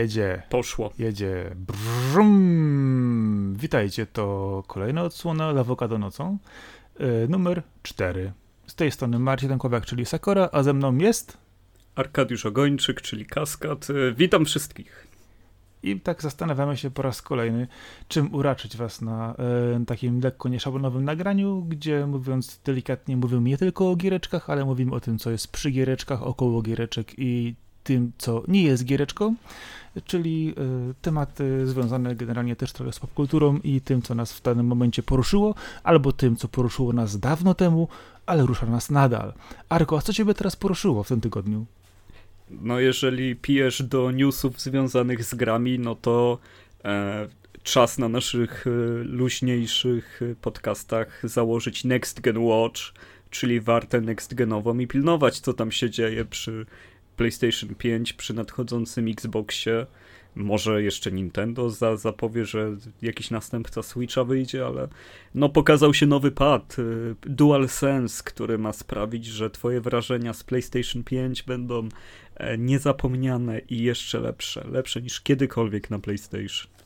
Jedzie. Poszło. Jedzie. Brum. Witajcie, to kolejna odsłona Lawokado nocą. Yy, numer 4. Z tej strony Marcin Tankowiak, czyli Sakora, a ze mną jest... Arkadiusz Ogończyk, czyli Kaskad. Yy, witam wszystkich. I tak zastanawiamy się po raz kolejny, czym uraczyć was na e, takim lekko nieszablonowym nagraniu, gdzie mówiąc delikatnie mówimy nie tylko o giereczkach, ale mówimy o tym, co jest przy giereczkach, około giereczek i tym, co nie jest giereczką, czyli y, tematy związane generalnie też trochę z popkulturą i tym, co nas w danym momencie poruszyło, albo tym, co poruszyło nas dawno temu, ale rusza nas nadal. Arko, a co ciebie teraz poruszyło w tym tygodniu? No jeżeli pijesz do newsów związanych z grami, no to e, czas na naszych e, luźniejszych podcastach założyć Next Gen Watch, czyli wartę next genową i pilnować, co tam się dzieje przy PlayStation 5 przy nadchodzącym Xboxie. Może jeszcze Nintendo za, zapowie, że jakiś następca Switcha wyjdzie, ale no pokazał się nowy pad y, DualSense, który ma sprawić, że twoje wrażenia z PlayStation 5 będą e, niezapomniane i jeszcze lepsze. Lepsze niż kiedykolwiek na PlayStation.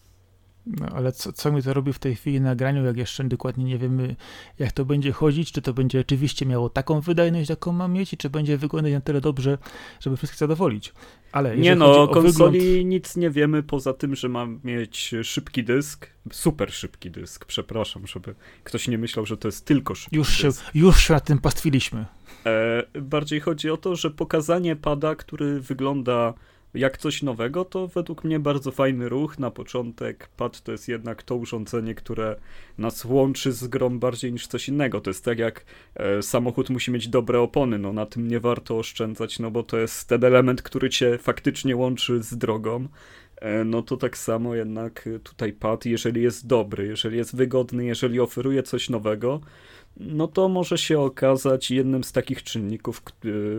No, ale co, co mi to robi w tej chwili na graniu, jak jeszcze dokładnie nie wiemy, jak to będzie chodzić, czy to będzie rzeczywiście miało taką wydajność, jaką ma mieć, i czy będzie wyglądać na tyle dobrze, żeby wszystkich zadowolić. Ale nie no, o konsoli wygląd... nic nie wiemy poza tym, że ma mieć szybki dysk, super szybki dysk, przepraszam, żeby ktoś nie myślał, że to jest tylko szybki już dysk. Się, już się na tym pastwiliśmy. E, bardziej chodzi o to, że pokazanie pada, który wygląda jak coś nowego, to według mnie bardzo fajny ruch. Na początek pad to jest jednak to urządzenie, które nas łączy z grą bardziej niż coś innego. To jest tak jak e, samochód musi mieć dobre opony, no na tym nie warto oszczędzać, no bo to jest ten element, który cię faktycznie łączy z drogą. E, no to tak samo jednak tutaj pad, jeżeli jest dobry, jeżeli jest wygodny, jeżeli oferuje coś nowego, no to może się okazać jednym z takich czynników,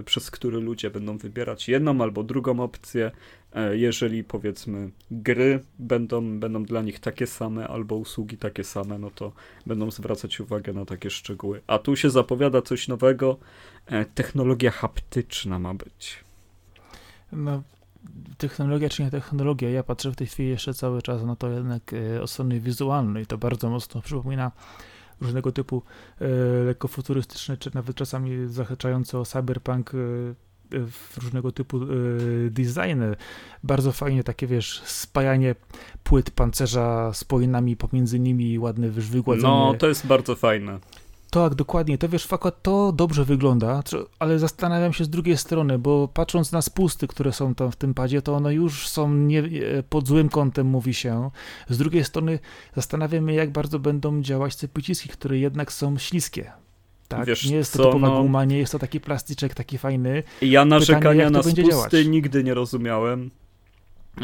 przez które ludzie będą wybierać jedną albo drugą opcję, e, jeżeli powiedzmy gry będą, będą dla nich takie same albo usługi takie same, no to będą zwracać uwagę na takie szczegóły. A tu się zapowiada coś nowego, e, technologia haptyczna ma być. No, technologia czy nie technologia, ja patrzę w tej chwili jeszcze cały czas na to jednak e, od strony wizualnej, to bardzo mocno przypomina różnego typu e, lekko futurystyczne, czy nawet czasami zahaczające o cyberpunk e, w różnego typu e, designy. Bardzo fajnie takie, wiesz, spajanie płyt pancerza z pojynami pomiędzy nimi, ładne wygładzenie. No, to jest bardzo fajne. Tak, dokładnie. To wiesz, fakt, to dobrze wygląda, ale zastanawiam się z drugiej strony, bo patrząc na spusty, które są tam w tym padzie, to one już są nie, e, pod złym kątem, mówi się. Z drugiej strony zastanawiam się, jak bardzo będą działać te przyciski, które jednak są śliskie. Tak, Wiesz nie jest to co, typowa no... guma, nie jest to taki plastyczek taki fajny. Ja narzekania na spusty działać? nigdy nie rozumiałem.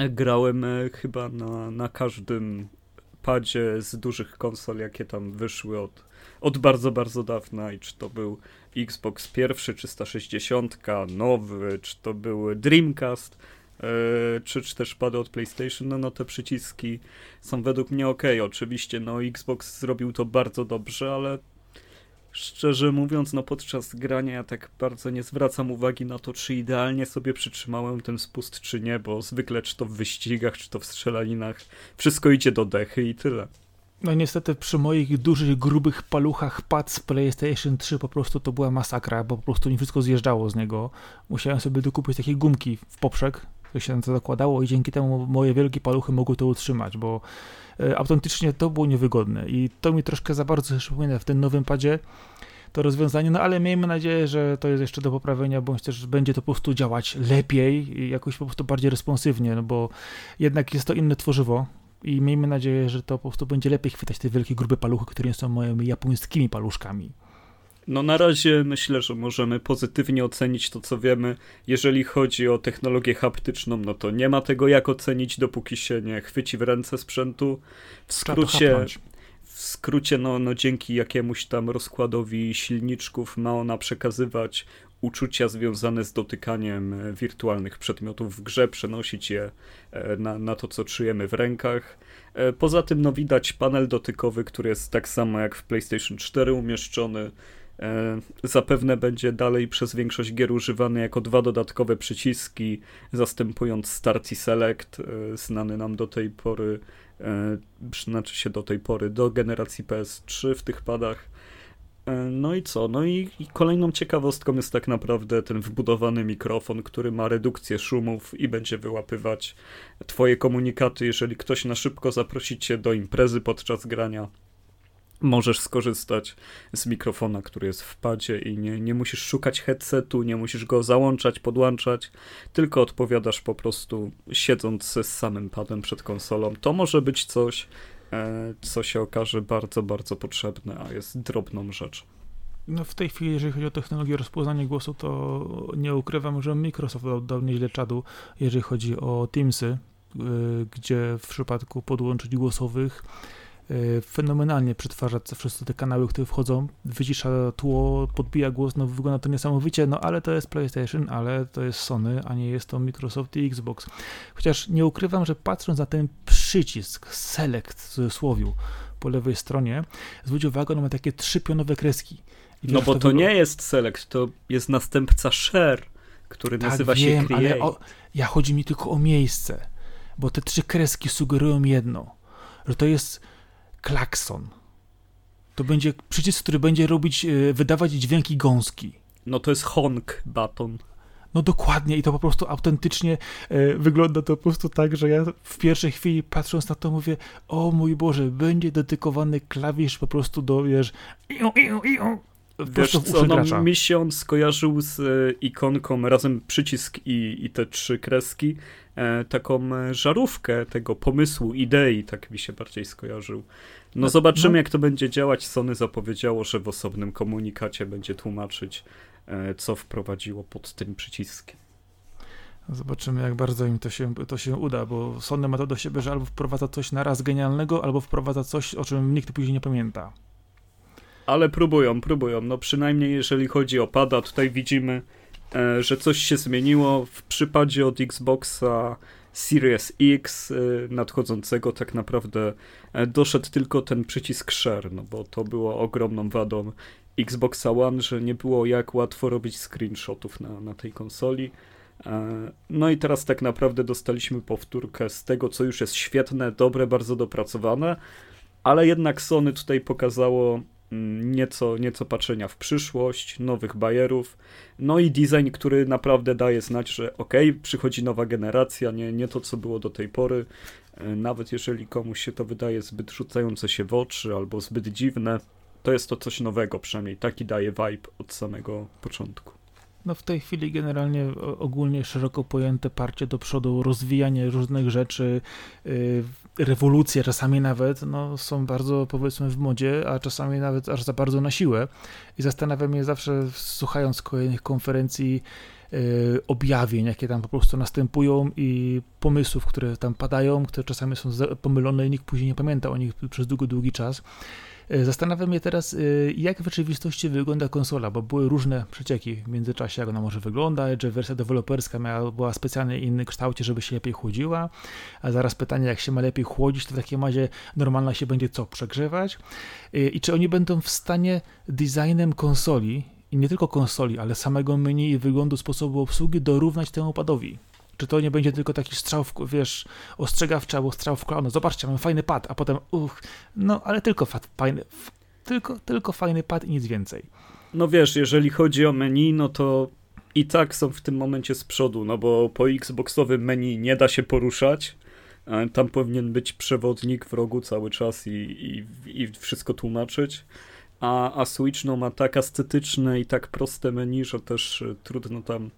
Grałem e, chyba na, na każdym padzie z dużych konsol, jakie tam wyszły od od bardzo, bardzo dawna i czy to był Xbox pierwszy, 360, nowy, czy to był Dreamcast, yy, czy, czy też pady od PlayStation, no, no te przyciski są według mnie ok. Oczywiście, no Xbox zrobił to bardzo dobrze, ale szczerze mówiąc, no podczas grania ja tak bardzo nie zwracam uwagi na to, czy idealnie sobie przytrzymałem ten spust, czy nie, bo zwykle czy to w wyścigach, czy to w strzelaninach, wszystko idzie do dechy i tyle. No niestety przy moich dużych, grubych paluchach pad z PlayStation 3 po prostu to była masakra, bo po prostu nie wszystko zjeżdżało z niego. Musiałem sobie dokupić takie gumki w poprzek, to się na to zakładało i dzięki temu moje wielkie paluchy mogły to utrzymać, bo e, autentycznie to było niewygodne i to mi troszkę za bardzo przypomina w tym nowym padzie to rozwiązanie, no ale miejmy nadzieję, że to jest jeszcze do poprawienia, bądź też będzie to po prostu działać lepiej i jakoś po prostu bardziej responsywnie, no bo jednak jest to inne tworzywo, i miejmy nadzieję, że to po prostu będzie lepiej chwytać te wielkie, grube paluchy, które nie są moimi japońskimi paluszkami. No na razie myślę, że możemy pozytywnie ocenić to, co wiemy. Jeżeli chodzi o technologię haptyczną, no to nie ma tego jak ocenić, dopóki się nie chwyci w ręce sprzętu. W skrócie, w skrócie no, no dzięki jakiemuś tam rozkładowi silniczków ma ona przekazywać uczucia związane z dotykaniem e, wirtualnych przedmiotów w grze, przenosić je e, na, na to, co czujemy w rękach. E, poza tym no, widać panel dotykowy, który jest tak samo jak w PlayStation 4 umieszczony. Zapewne będzie dalej przez większość gier używany jako dwa dodatkowe przyciski, zastępując Start i Select, znany nam do tej pory, znaczy się do tej pory, do generacji PS3 w tych padach. No i co? No i, i, kolejną ciekawostką jest tak naprawdę ten wbudowany mikrofon, który ma redukcję szumów i będzie wyłapywać twoje komunikaty, jeżeli ktoś na szybko zaprosi cię do imprezy podczas grania możesz skorzystać z mikrofona, który jest w padzie i nie, nie musisz szukać headsetu, nie musisz go załączać, podłączać, tylko odpowiadasz po prostu siedząc z samym padem przed konsolą. To może być coś, e, co się okaże bardzo, bardzo potrzebne, a jest drobną rzeczą. No w tej chwili, jeżeli chodzi o technologię rozpoznania głosu, to nie ukrywam, że Microsoft dał, dał nieźle czadu, jeżeli chodzi o Teamsy, yy, gdzie w przypadku podłączyć głosowych fenomenalnie przetwarza wszystkie te kanały, które wchodzą, wycisza tło, podbija głos, no wygląda to niesamowicie, no ale to jest PlayStation, ale to jest Sony, a nie jest to Microsoft i Xbox. Chociaż nie ukrywam, że patrząc na ten przycisk Select w cudzysłowiu po lewej stronie, zwróć uwagę, on ma takie trzy pionowe kreski. no bo to, to nie jest Select, to jest następca Share, który tak, nazywa wiem, się Create. Ale o, ja chodzi mi tylko o miejsce, bo te trzy kreski sugerują jedno, że to jest klakson. To będzie przycisk, który będzie robić, e, wydawać dźwięki gąski. No to jest honk baton. No dokładnie i to po prostu autentycznie e, wygląda to po prostu tak, że ja w pierwszej chwili patrząc na to mówię, o mój Boże, będzie dedykowany klawisz po prostu do, wiesz, iu, iu, iu, Wiesz co, no, mi się on skojarzył z e, ikonką, razem przycisk i, i te trzy kreski, e, taką e, żarówkę tego pomysłu, idei, tak mi się bardziej skojarzył. No, no zobaczymy, no. jak to będzie działać. Sony zapowiedziało, że w osobnym komunikacie będzie tłumaczyć, e, co wprowadziło pod tym przyciskiem. Zobaczymy, jak bardzo im to się, to się uda, bo Sony ma to do siebie, że albo wprowadza coś na raz genialnego, albo wprowadza coś, o czym nikt później nie pamięta. Ale próbują, próbują. No przynajmniej jeżeli chodzi o pada, tutaj widzimy, e, że coś się zmieniło. W przypadzie od Xboxa Series X e, nadchodzącego tak naprawdę e, doszedł tylko ten przycisk share, no bo to było ogromną wadą Xboxa One, że nie było jak łatwo robić screenshotów na, na tej konsoli. No i teraz tak naprawdę dostaliśmy powtórkę z tego, co już jest świetne, dobre, bardzo dopracowane, ale jednak Sony tutaj pokazało nieco, nieco patrzenia w przyszłość, nowych bajerów, no i design, który naprawdę daje znać, że ok, przychodzi nowa generacja, nie, nie to, co było do tej pory. E, nawet jeżeli komuś się to wydaje zbyt rzucające się w oczy albo zbyt dziwne, to jest to coś nowego, przynajmniej taki daje vibe od samego początku. No w tej chwili generalnie ogólnie szeroko pojęte parcie do przodu, rozwijanie różnych rzeczy, yy, rewolucje czasami nawet, no są bardzo powiedzmy w modzie, a czasami nawet aż za bardzo na siłę. I zastanawiam się zawsze, słuchając kolejnych konferencji, yy, objawień, jakie tam po prostu następują i pomysłów, które tam padają, które czasami są pomylone i nikt później nie pamięta o nich przez długi, długi czas. E, zastanawiam się teraz, e, jak w rzeczywistości wygląda konsola, bo były różne przecieki w międzyczasie, jak ona może wyglądać, że wersja deweloperska miała, była specjalnie inny kształcie, żeby się lepiej chłodziła, a zaraz pytanie, jak się ma lepiej chłodzić, to w takim razie normalna się będzie co, przegrzewać? E, I czy oni będą w stanie designem konsoli, i nie tylko konsoli, ale samego menu i wyglądu sposobu obsługi dorównać temu padowi? Czy to nie będzie tylko taki strzał, w, wiesz, ostrzegawczy albo strzał w kolano. Zobaczcie, mam fajny pad, a potem uch, no ale tylko fajny, tylko, tylko fajny pad i nic więcej. No wiesz, jeżeli chodzi o menu, no to i tak są w tym momencie z przodu, no bo po Xboxowym menu nie da się poruszać. Tam powinien być przewodnik w rogu cały czas i, i, i wszystko tłumaczyć. A, a Switch no, ma tak estetyczne i tak proste menu, że też trudno tam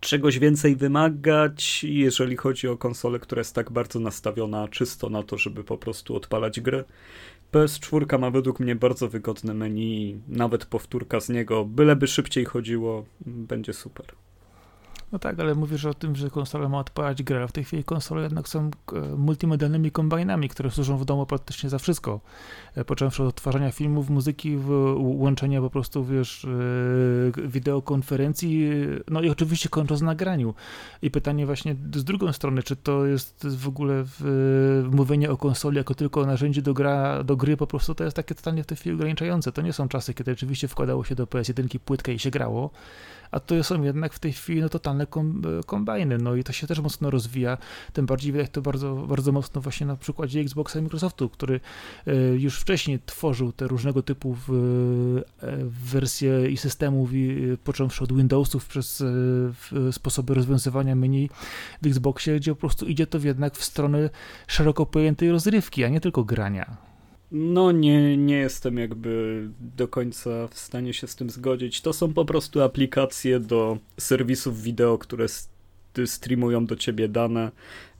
czegoś więcej wymagać, jeżeli chodzi o konsolę, która jest tak bardzo nastawiona czysto na to, żeby po prostu odpalać gry. PS4 ma według mnie bardzo wygodne menu, nawet powtórka z niego, byleby szybciej chodziło, będzie super. No tak, ale mówisz o tym, że konsola ma odpalać grę, a w tej chwili konsole jednak są e, multimedialnymi kombajnami, które służą w domu praktycznie za wszystko. E, począwszy od odtwarzania filmów, muzyki, łączenia po prostu, wiesz, e, wideokonferencji, no i oczywiście kończąc nagraniu. I pytanie właśnie z drugą strony, czy to jest w ogóle w, mówienie o konsoli jako tylko narzędzie do, gra, do gry, po prostu to jest takie totalnie w tej chwili ograniczające. To nie są czasy, kiedy rzeczywiście wkładało się do PS1 płytkę i się grało a to są jednak w tej chwili no, totalne kombajny, no i to się też mocno rozwija, tym bardziej widać to bardzo, bardzo mocno właśnie na przykładzie Xboxa i Microsoftu, który e, już wcześniej tworzył te różnego typu e, wersje i systemów, począwszy od Windowsów przez e, sposoby rozwiązywania menu w Xboxie, gdzie po prostu idzie to jednak w stronę szeroko pojętej rozrywki, a nie tylko grania. No, nie, nie jestem jakby do końca w stanie się z tym zgodzić. To są po prostu aplikacje do serwisów wideo, które streamują do ciebie dane.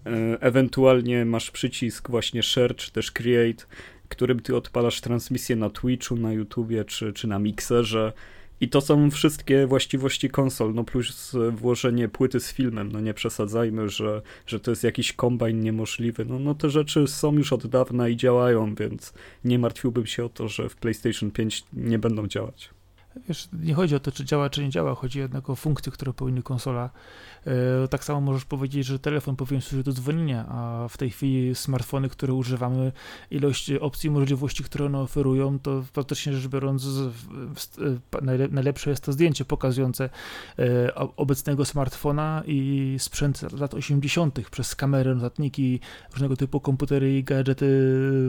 E, ewentualnie masz przycisk właśnie share czy też create, którym ty odpalasz transmisję na Twitchu, na YouTubie czy, czy na Mixerze i to są wszystkie właściwości konsol, no plus włożenie płyty z filmem, no nie przesadzajmy, że, że to jest jakiś kombajn niemożliwy. No, no te rzeczy są już od dawna i działają, więc nie martwiłbym się o to, że w PlayStation 5 nie będą działać. Wiesz, nie chodzi o to, czy działa, czy nie działa, chodzi jednak o funkcje, które powinny konsola E, tak samo możesz powiedzieć, że telefon powinien służyć do dzwonienia, a w tej chwili smartfony, które używamy, ilość opcji, możliwości, które one oferują, to praktycznie rzecz biorąc najlepsze jest to zdjęcie pokazujące e, obecnego smartfona i sprzęt lat 80. przez kamery, notatniki, różnego typu komputery i gadżety,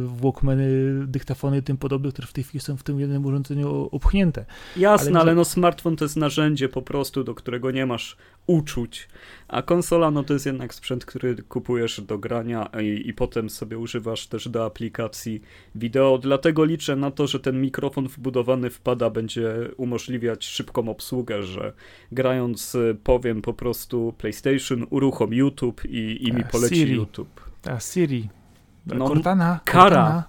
walkmany, dyktafony i tym podobne, które w tej chwili są w tym jednym urządzeniu upchnięte. Jasne, ale, ale no smartfon to jest narzędzie po prostu, do którego nie masz uczuć. A konsola, no to jest jednak sprzęt, który kupujesz do grania i, i potem sobie używasz też do aplikacji wideo. Dlatego liczę na to, że ten mikrofon wbudowany wpada będzie umożliwiać szybką obsługę, że grając y, powiem po prostu PlayStation, uruchom YouTube i, i mi poleci Siri. YouTube. A Siri. No, Cortana. Kara. Cortana.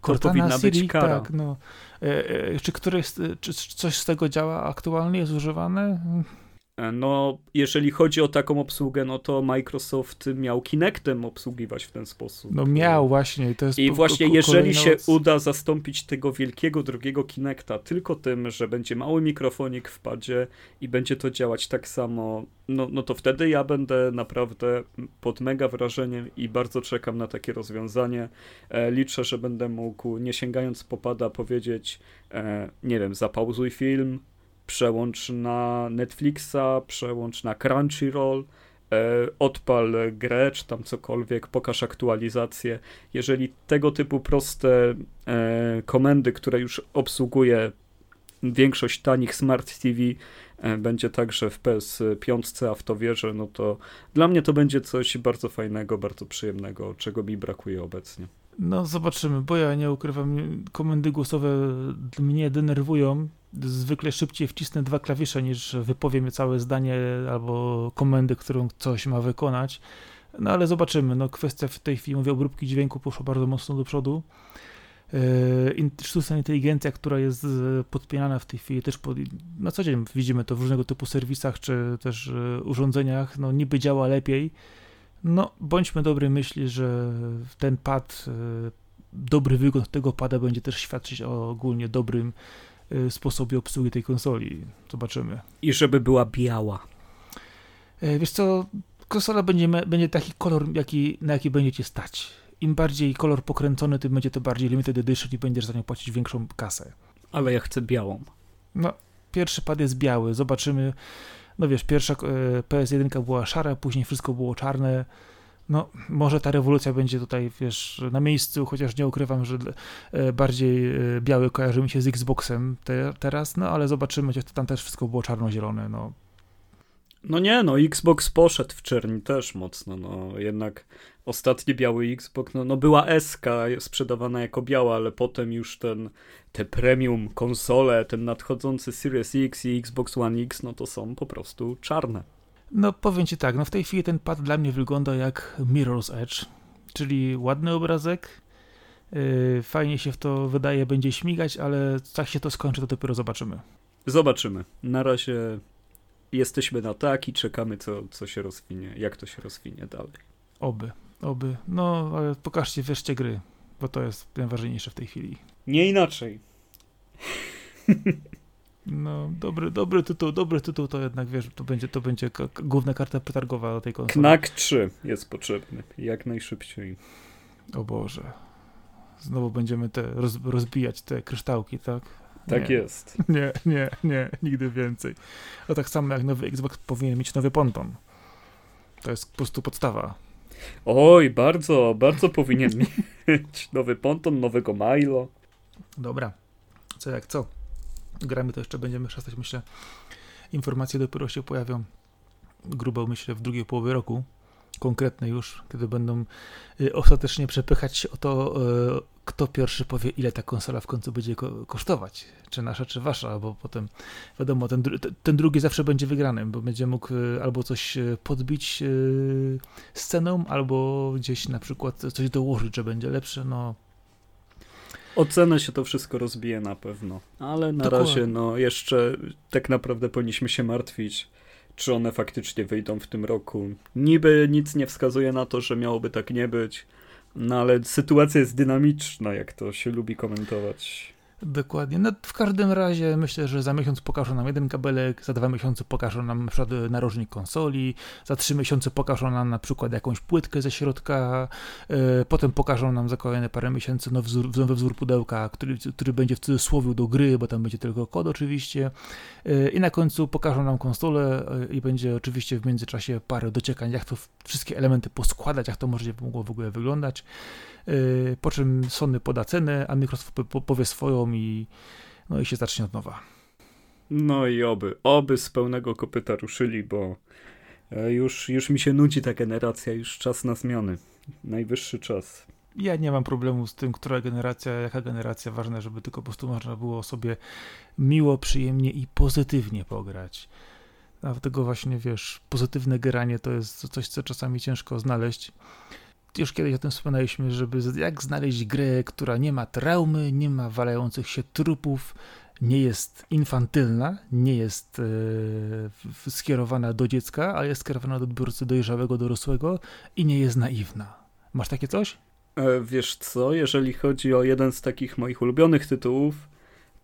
Cortana, to powinna Siri, być kara. Tak, no. E, e, czy, któryś, czy coś z tego działa aktualnie, jest używane? E, no, jeżeli chodzi o taką obsługę, no to Microsoft miał Kinectem obsługiwać w ten sposób. No miał właśnie. To jest I właśnie jeżeli się uda zastąpić tego wielkiego drugiego Kinecta tylko tym, że będzie mały mikrofonik w padzie i będzie to działać tak samo, no, no to wtedy ja będę naprawdę pod mega wrażeniem i bardzo czekam na takie rozwiązanie. E, liczę, że będę mógł, nie sięgając po pada, powiedzieć, e, nie wiem, zapauzuj film, przełącz na Netflixa, przełącz na Crunchyroll, e, odpal grę, czy tam cokolwiek, pokaż aktualizację. Jeżeli tego typu proste e, komendy, które już obsługuje większość tanich Smart TV, e, będzie także w PS5, a w to wierzę, no to dla mnie to będzie coś bardzo fajnego, bardzo przyjemnego, czego mi brakuje obecnie. No zobaczymy, bo ja nie ukrywam, komendy głosowe mnie denerwują. Zwykle szybciej wcisnę dwa klawisze niż wypowiem całe zdanie albo komendy, którą coś ma wykonać. No ale zobaczymy. No kwestia w tej chwili, mówię, obróbki dźwięku poszła bardzo mocno do przodu. Yy, sztuczna inteligencja, która jest podpinana w tej chwili też pod, na co dzień widzimy to w różnego typu serwisach czy też yy, urządzeniach, no niby działa lepiej, no, bądźmy dobrej myśli, że ten pad, dobry wygląd tego pada będzie też świadczyć o ogólnie dobrym sposobie obsługi tej konsoli. Zobaczymy. I żeby była biała. E, wiesz co, konsola będzie, będzie taki kolor, jaki, na jaki będziecie stać. Im bardziej kolor pokręcony, tym będzie to bardziej limited edition i będziesz za nią płacić większą kasę. Ale ja chcę białą. No, pierwszy pad jest biały. Zobaczymy no wiesz, pierwsza e, PS1 była szara, później wszystko było czarne. No, może ta rewolucja będzie tutaj, wiesz, na miejscu, chociaż nie ukrywam, że e, bardziej e, biały kojarzy mi się z Xboxem te, teraz, no ale zobaczymy, chociaż tam też wszystko było czarno-zielone, no. No nie, no Xbox poszedł w czerni też mocno, no jednak ostatni biały Xbox, no, no była SK sprzedawana jako biała, ale potem już ten, te premium konsole, ten nadchodzący Series X i Xbox One X, no to są po prostu czarne. No powiem ci tak, no w tej chwili ten pad dla mnie wygląda jak Mirror's Edge, czyli ładny obrazek, yy, fajnie się w to wydaje, będzie śmigać, ale jak się to skończy, to dopiero zobaczymy. Zobaczymy. Na razie jesteśmy na tak i czekamy, co, co się rozwinie, jak to się rozwinie dalej. Oby, oby. No, ale pokażcie wreszcie gry, bo to jest najważniejsze w tej chwili. Nie inaczej. No, dobry, dobry tytuł, dobry tytuł to jednak, wiesz, to będzie, to będzie główna karta przetargowa do tej konsoli. Knack 3 jest potrzebny, jak najszybciej. O Boże. Znowu będziemy te roz, rozbijać te kryształki, tak? Tak nie. jest. Nie, nie, nie, nigdy więcej. A tak samo jak nowy Xbox powinien mieć nowy ponton. To jest po prostu podstawa. Oj, bardzo, bardzo powinien mieć nowy ponton, nowego Milo. Dobra. Co jak co? Gramy to jeszcze będziemy przestać, myślę. Informacje dopiero się pojawią grubo, myślę, w drugiej połowie roku. Konkretne już, kiedy będą y, ostatecznie przepychać się o to, y, kto pierwszy powie, ile ta konsola w końcu będzie kosztować. Czy nasza, czy wasza, bo potem wiadomo, ten, ten drugi zawsze będzie wygranym, bo będzie mógł y, albo coś podbić z ceną, albo gdzieś na przykład coś dołożyć, że będzie lepsze. No, Ocenę się to wszystko rozbije na pewno, ale na Dokładnie. razie no jeszcze tak naprawdę powinniśmy się martwić, czy one faktycznie wyjdą w tym roku. Niby nic nie wskazuje na to, że miałoby tak nie być, no ale sytuacja jest dynamiczna, jak to się lubi komentować. Dokładnie. No, w każdym razie myślę, że za miesiąc pokażą nam jeden kabelek, za dwa miesiące pokażą nam na przykład narożnik konsoli, za trzy miesiące pokażą nam na przykład jakąś płytkę ze środka, yy, potem pokażą nam za kolejne parę miesięcy nowy wzór, nowy wzór pudełka, który, który będzie w cudzysłowie do gry, bo tam będzie tylko kod oczywiście. Yy, I na końcu pokażą nam konsolę yy, i będzie oczywiście w międzyczasie parę dociekań, jak to wszystkie elementy poskładać, jak to może mogło w ogóle wyglądać. Y, po czym Sony poda cenę, a Microsoft powie swoją i, no i się zacznie od nowa. No i oby, oby z pełnego kopyta ruszyli, bo e, już, już mi się nudzi ta generacja, już czas na zmiany. Najwyższy czas. Ja nie mam problemu z tym, która generacja, jaka generacja, ważne, żeby tylko po prostu można było sobie miło, przyjemnie i pozytywnie pograć. Dlatego właśnie, wiesz, pozytywne granie to jest coś, co czasami ciężko znaleźć już kiedyś o tym wspominaliśmy, żeby jak znaleźć grę, która nie ma traumy, nie ma walających się trupów, nie jest infantylna, nie jest e, skierowana do dziecka, ale jest skierowana do odbiorcy dojrzałego, dorosłego i nie jest naiwna. Masz takie coś? E, wiesz co, jeżeli chodzi o jeden z takich moich ulubionych tytułów,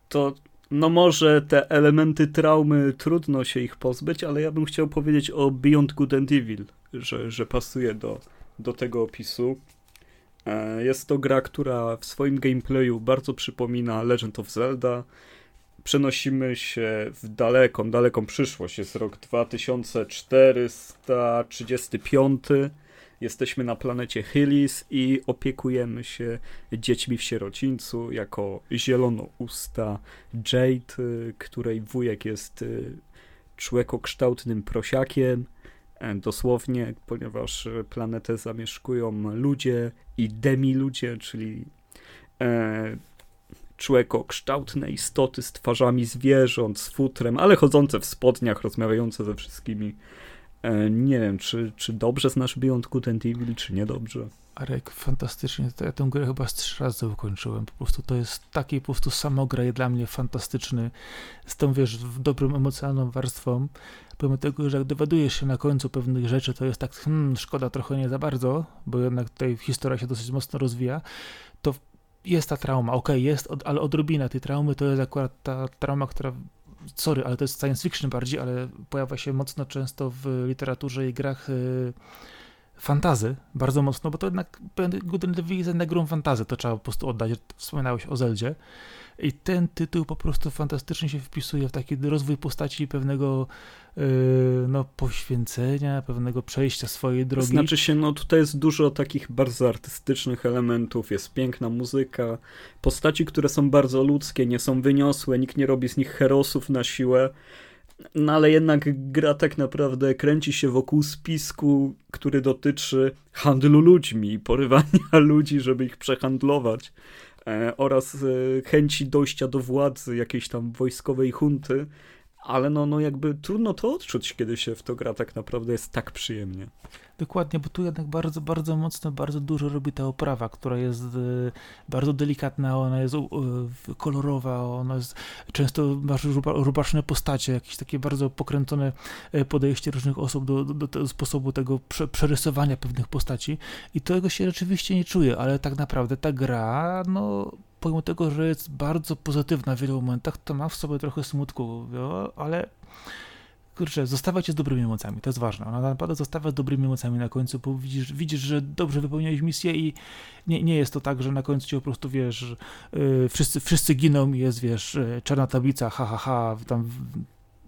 to no może te elementy traumy trudno się ich pozbyć, ale ja bym chciał powiedzieć o Beyond Good and Evil, że, że pasuje do, do tego opisu. E, jest to gra, która w swoim gameplayu bardzo przypomina Legend of Zelda. Przenosimy się w daleką, daleką przyszłość. Jest rok 2435. Jesteśmy na planecie Hylis i opiekujemy się dziećmi w sierocińcu jako zielonousta Jade, której wujek jest y, człekokształtnym prosiakiem dosłownie, ponieważ planetę zamieszkują ludzie i demi-ludzie, czyli e, człekokształtne istoty z twarzami zwierząt, z futrem, ale chodzące w spodniach, rozmawiające ze wszystkimi. E, nie wiem, czy, czy dobrze znasz Beyond Good and Evil, czy niedobrze. Arek, fantastycznie. Ja tę grę chyba z trzy razy ukończyłem. Po prostu to jest taki po prostu samograj dla mnie fantastyczny. Z tą, wiesz, dobrą emocjonalną warstwą pomimo tego, że jak dowiadujesz się na końcu pewnych rzeczy, to jest tak, hmm, szkoda trochę nie za bardzo, bo jednak tutaj historia się dosyć mocno rozwija, to jest ta trauma, okej, okay, jest, ale odrobina tej traumy to jest akurat ta trauma, która sorry, ale to jest science fiction bardziej, ale pojawia się mocno często w literaturze i grach yy, fantazy, bardzo mocno, bo to jednak Good and Evil jest jednak grą fantazy, to trzeba po prostu oddać. Wspominałeś o Zeldzie. I ten tytuł po prostu fantastycznie się wpisuje w taki rozwój postaci pewnego yy, no, poświęcenia, pewnego przejścia swojej drogi. Znaczy się, no tutaj jest dużo takich bardzo artystycznych elementów, jest piękna muzyka, postaci, które są bardzo ludzkie, nie są wyniosłe, nikt nie robi z nich herosów na siłę. No ale jednak gra tak naprawdę kręci się wokół spisku, który dotyczy handlu ludźmi porywania ludzi, żeby ich przehandlować. E, oraz e, chęci dojścia do władzy jakiejś tam wojskowej hunty, ale no, no jakby trudno to odczuć, kiedy się w to gra tak naprawdę jest tak przyjemnie. Dokładnie, bo tu jednak bardzo, bardzo mocno, bardzo dużo robi ta oprawa, która jest y, bardzo delikatna, ona jest y, kolorowa, ona jest często masz rubaczne postacie, jakieś takie bardzo pokręcone e, podejście różnych osób do, do, do sposobu tego prze, przerysowania pewnych postaci i tego się rzeczywiście nie czuje, ale tak naprawdę ta gra, no pomimo tego, że jest bardzo pozytywna w wielu momentach, to ma w sobie trochę smutku, ale kurczę, zostawiać dobrymi emocjami, to jest ważne. Ona naprawdę zostawia z dobrymi emocjami na końcu, bo widzisz, widzisz że dobrze wypełniłeś misję i nie, nie jest to tak, że na końcu ci po prostu, wiesz, yy, wszyscy, wszyscy giną i jest, wiesz, yy, czarna tablica, ha, ha, ha, tam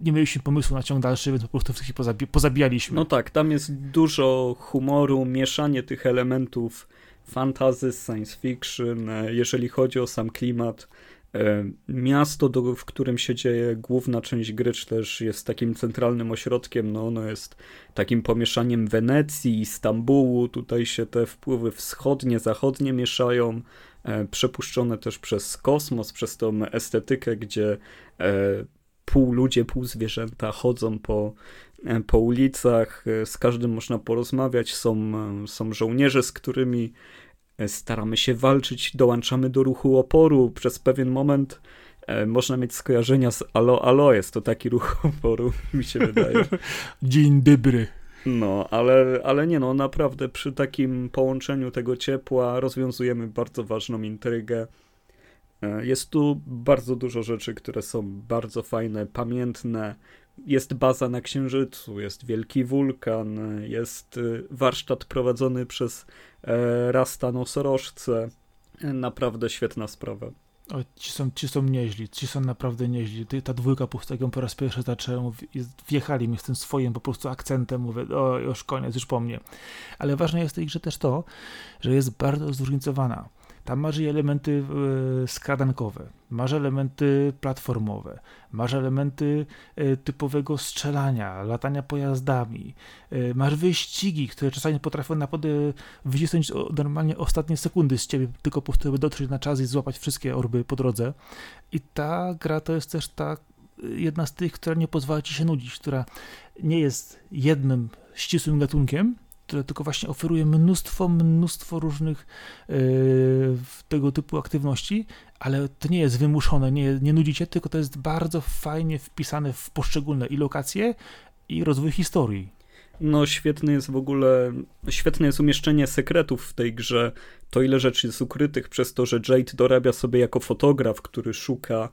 nie mieliśmy pomysłu na ciąg dalszy, więc po prostu wszystkich pozabi pozabijaliśmy. No tak, tam jest dużo humoru, mieszanie tych elementów fantasy, science fiction, e, jeżeli chodzi o sam klimat. E, miasto, do, w którym się dzieje główna część gry, czy też jest takim centralnym ośrodkiem, no ono jest takim pomieszaniem Wenecji i Stambułu. Tutaj się te wpływy wschodnie, zachodnie mieszają, e, przepuszczone też przez kosmos, przez tą estetykę, gdzie pół ludzie, pół zwierzęta chodzą po, po ulicach, z każdym można porozmawiać, są, są żołnierze, z którymi staramy się walczyć, dołączamy do ruchu oporu. Przez pewien moment e, można mieć skojarzenia z Alo Alo, jest to taki ruch oporu, mi się wydaje. Dzień dobry. No, ale, ale nie no, naprawdę przy takim połączeniu tego ciepła rozwiązujemy bardzo ważną intrygę. E, jest tu bardzo dużo rzeczy, które są bardzo fajne, pamiętne. Jest baza na Księżycu, jest wielki wulkan, jest y, warsztat prowadzony przez e, Rasta Nosorożce. Naprawdę świetna sprawa. O, ci, są, ci są nieźli, ci są naprawdę nieźli. Ta dwójka pustego po raz pierwszy zacząłem, wjechali mi z tym swoim po prostu akcentem, mówię, o już koniec, już po mnie. Ale ważne jest w tej grze też to, że jest bardzo zróżnicowana. Tam masz elementy e, skradankowe, masz elementy platformowe, masz elementy e, typowego strzelania, latania pojazdami, e, masz wyścigi, które czasami potrafią naprawdę wycisnąć normalnie ostatnie sekundy z ciebie, tylko po prostu by dotrzeć na czas i złapać wszystkie orby po drodze. I ta gra to jest też ta jedna z tych, która nie pozwala ci się nudzić, która nie jest jednym ścisłym gatunkiem, które tylko właśnie oferuje mnóstwo, mnóstwo różnych yy, tego typu aktywności, ale to nie jest wymuszone, nie, nie nudzicie, tylko to jest bardzo fajnie wpisane w poszczególne i lokacje, i rozwój historii. No, świetny jest w ogóle, świetne jest umieszczenie sekretów w tej grze. To ile rzeczy jest ukrytych przez to, że Jade dorabia sobie jako fotograf, który szuka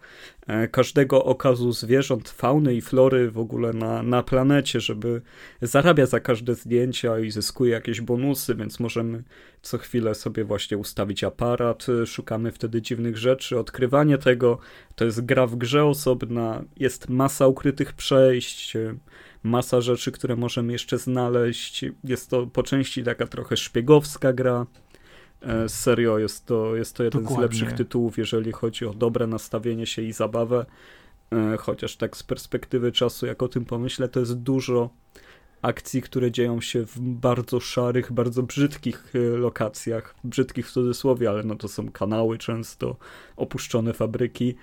e, każdego okazu zwierząt, fauny i flory w ogóle na, na planecie, żeby zarabia za każde zdjęcia i zyskuje jakieś bonusy, więc możemy co chwilę sobie właśnie ustawić aparat, szukamy wtedy dziwnych rzeczy, odkrywanie tego, to jest gra w grze osobna, jest masa ukrytych przejść, masa rzeczy, które możemy jeszcze znaleźć. Jest to po części taka trochę szpiegowska gra. E, serio, jest to, jest to jeden Dokładnie. z lepszych tytułów, jeżeli chodzi o dobre nastawienie się i zabawę. E, chociaż tak z perspektywy czasu, jak o tym pomyślę, to jest dużo akcji, które dzieją się w bardzo szarych, bardzo brzydkich e, lokacjach. Brzydkich w cudzysłowie, ale no to są kanały często, opuszczone fabryki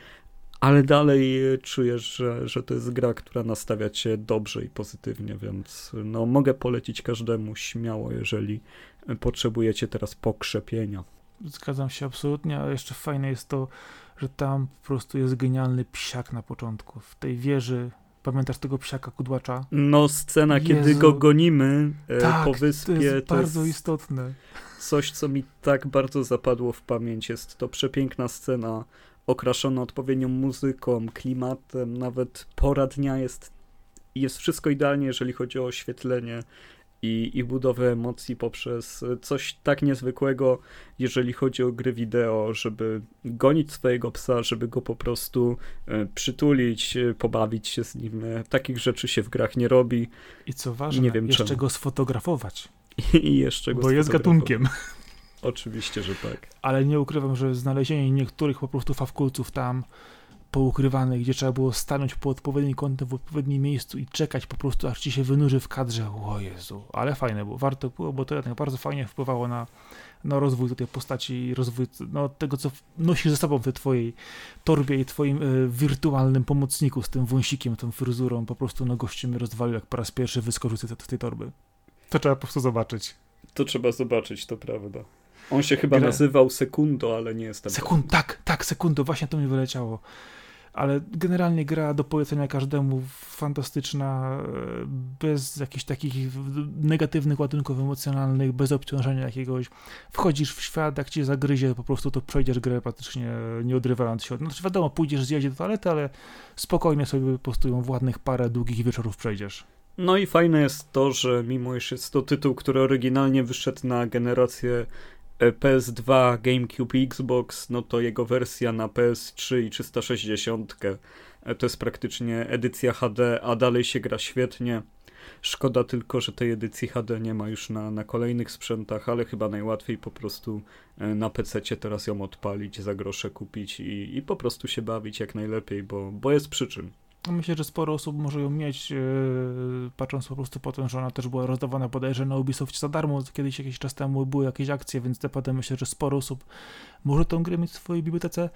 ale dalej czujesz, że, że to jest gra, która nastawia cię dobrze i pozytywnie, więc no, mogę polecić każdemu śmiało, jeżeli potrzebujecie teraz pokrzepienia. Zgadzam się absolutnie, a jeszcze fajne jest to, że tam po prostu jest genialny psiak na początku. W tej wieży Pamiętasz tego psiaka kudłacza? No, scena, Jezu. kiedy go gonimy e, tak, po wyspie. To jest to bardzo jest istotne. Coś, co mi tak bardzo zapadło w pamięć. Jest to przepiękna scena okraszone odpowiednią muzyką, klimatem, nawet pora dnia jest, jest wszystko idealnie, jeżeli chodzi o oświetlenie i, i budowę emocji poprzez coś tak niezwykłego, jeżeli chodzi o gry wideo, żeby gonić swojego psa, żeby go po prostu e, przytulić, e, pobawić się z nim. E, takich rzeczy się w grach nie robi. I co ważne, nie wiem jeszcze czemu. go sfotografować. I jeszcze go Bo jest gatunkiem. Oczywiście, że tak. Ale nie ukrywam, że znalezienie niektórych po prostu fawkulców tam poukrywane, gdzie trzeba było stanąć po odpowiednim kątem w odpowiednim miejscu i czekać po prostu, aż ci się wynurzy w kadrze. O Jezu, ale fajne było, warto było, bo to jednak bardzo fajnie wpływało na, na rozwój tej postaci i rozwój no, tego, co nosisz ze sobą w tej twojej torbie i twoim y, wirtualnym pomocniku z tym wąsikiem, tą fryzurą. Po prostu no gościu mnie rozwalił, jak po raz pierwszy wyskoczył z tej, z tej torby. To trzeba po prostu zobaczyć. To trzeba zobaczyć, to prawda. On się chyba Gra... nazywał Sekundo, ale nie jestem. Sekund, tak, tak, Sekundo, właśnie to mi wyleciało. Ale generalnie gra do polecenia każdemu, fantastyczna, bez jakichś takich negatywnych ładunków emocjonalnych, bez obciążenia jakiegoś. Wchodzisz w świat, jak cię zagryzie, po prostu to przejdziesz grę praktycznie nie odrywając się od... Znaczy wiadomo, pójdziesz zjedzie do toalety, ale spokojnie sobie po prostu ją w ładnych parę długich wieczorów przejdziesz. No i fajne jest to, że mimo iż jest to tytuł, który oryginalnie wyszedł na generację e, PS2, GameCube Xbox, no to jego wersja na PS3 i 360 e, to jest praktycznie edycja HD, a dalej się gra świetnie. Szkoda tylko, że tej edycji HD nie ma już na, na kolejnych sprzętach, ale chyba najłatwiej po prostu e, na PC teraz ją odpalić, za grosze kupić i, i po prostu się bawić jak najlepiej, bo, bo jest przyczyn. Myślę, że sporo osób może ją mieć, yy, patrząc po prostu po tym, że ona też była rozdawana bodajże na Ubisoft za darmo. Kiedyś jakiś czas temu były jakieś akcje, więc naprawdę myślę, że sporo osób może tą grę mieć w swojej bibliotece.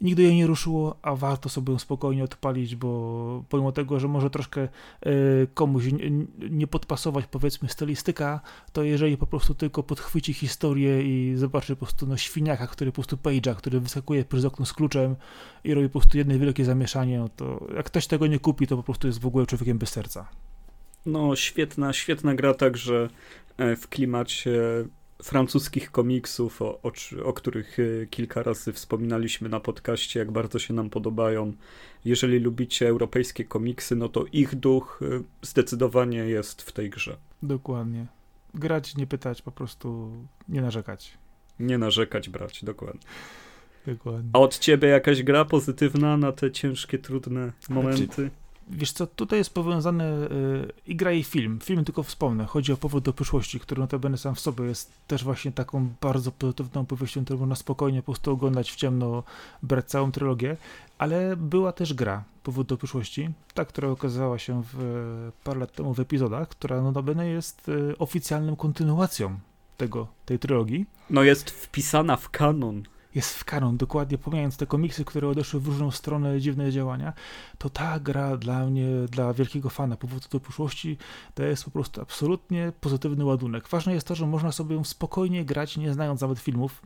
Nigdy jej nie ruszyło, a warto sobie ją spokojnie odpalić, bo pomimo tego, że może troszkę y, komuś nie, nie podpasować powiedzmy stylistyka, to jeżeli po prostu tylko podchwyci historię i zobaczy po prostu no, świniaka, który po prostu page'a, który wyskakuje przez okno z kluczem i robi po prostu jedno wielkie zamieszanie, no to jak ktoś tego nie kupi, to po prostu jest w ogóle człowiekiem bez serca. No świetna, świetna gra także e, w klimacie francuskich komiksów, o, o, o, których y, kilka razy wspominaliśmy na podcaście, jak bardzo się nam podobają. Jeżeli lubicie europejskie komiksy, no to ich duch y, zdecydowanie jest w tej grze. Dokładnie. Grać, nie pytać, po prostu nie narzekać. Nie narzekać, brać, dokładnie. Dokładnie. A od ciebie jakaś gra pozytywna na te ciężkie, trudne momenty? Wiesz co, tutaj jest powiązane y, i gra i film. Film tylko wspomnę. Chodzi o powód do przyszłości, który notabene sam w sobie jest też właśnie taką bardzo pozytywną opowieścią, którą można spokojnie po prostu oglądać w ciemno, brać całą trylogię, ale była też gra Powód do przyszłości, ta, która okazała się w, parę lat temu w epizodach, która notabene jest y, oficjalną kontynuacją tego, tej trylogii. No jest wpisana w kanon jest w kanon, dokładnie pomijając te komiksy, które odeszły w różną stronę, dziwne działania, to ta gra dla mnie, dla wielkiego fana powrotu do przyszłości, to jest po prostu absolutnie pozytywny ładunek. Ważne jest to, że można sobie ją spokojnie grać, nie znając nawet filmów.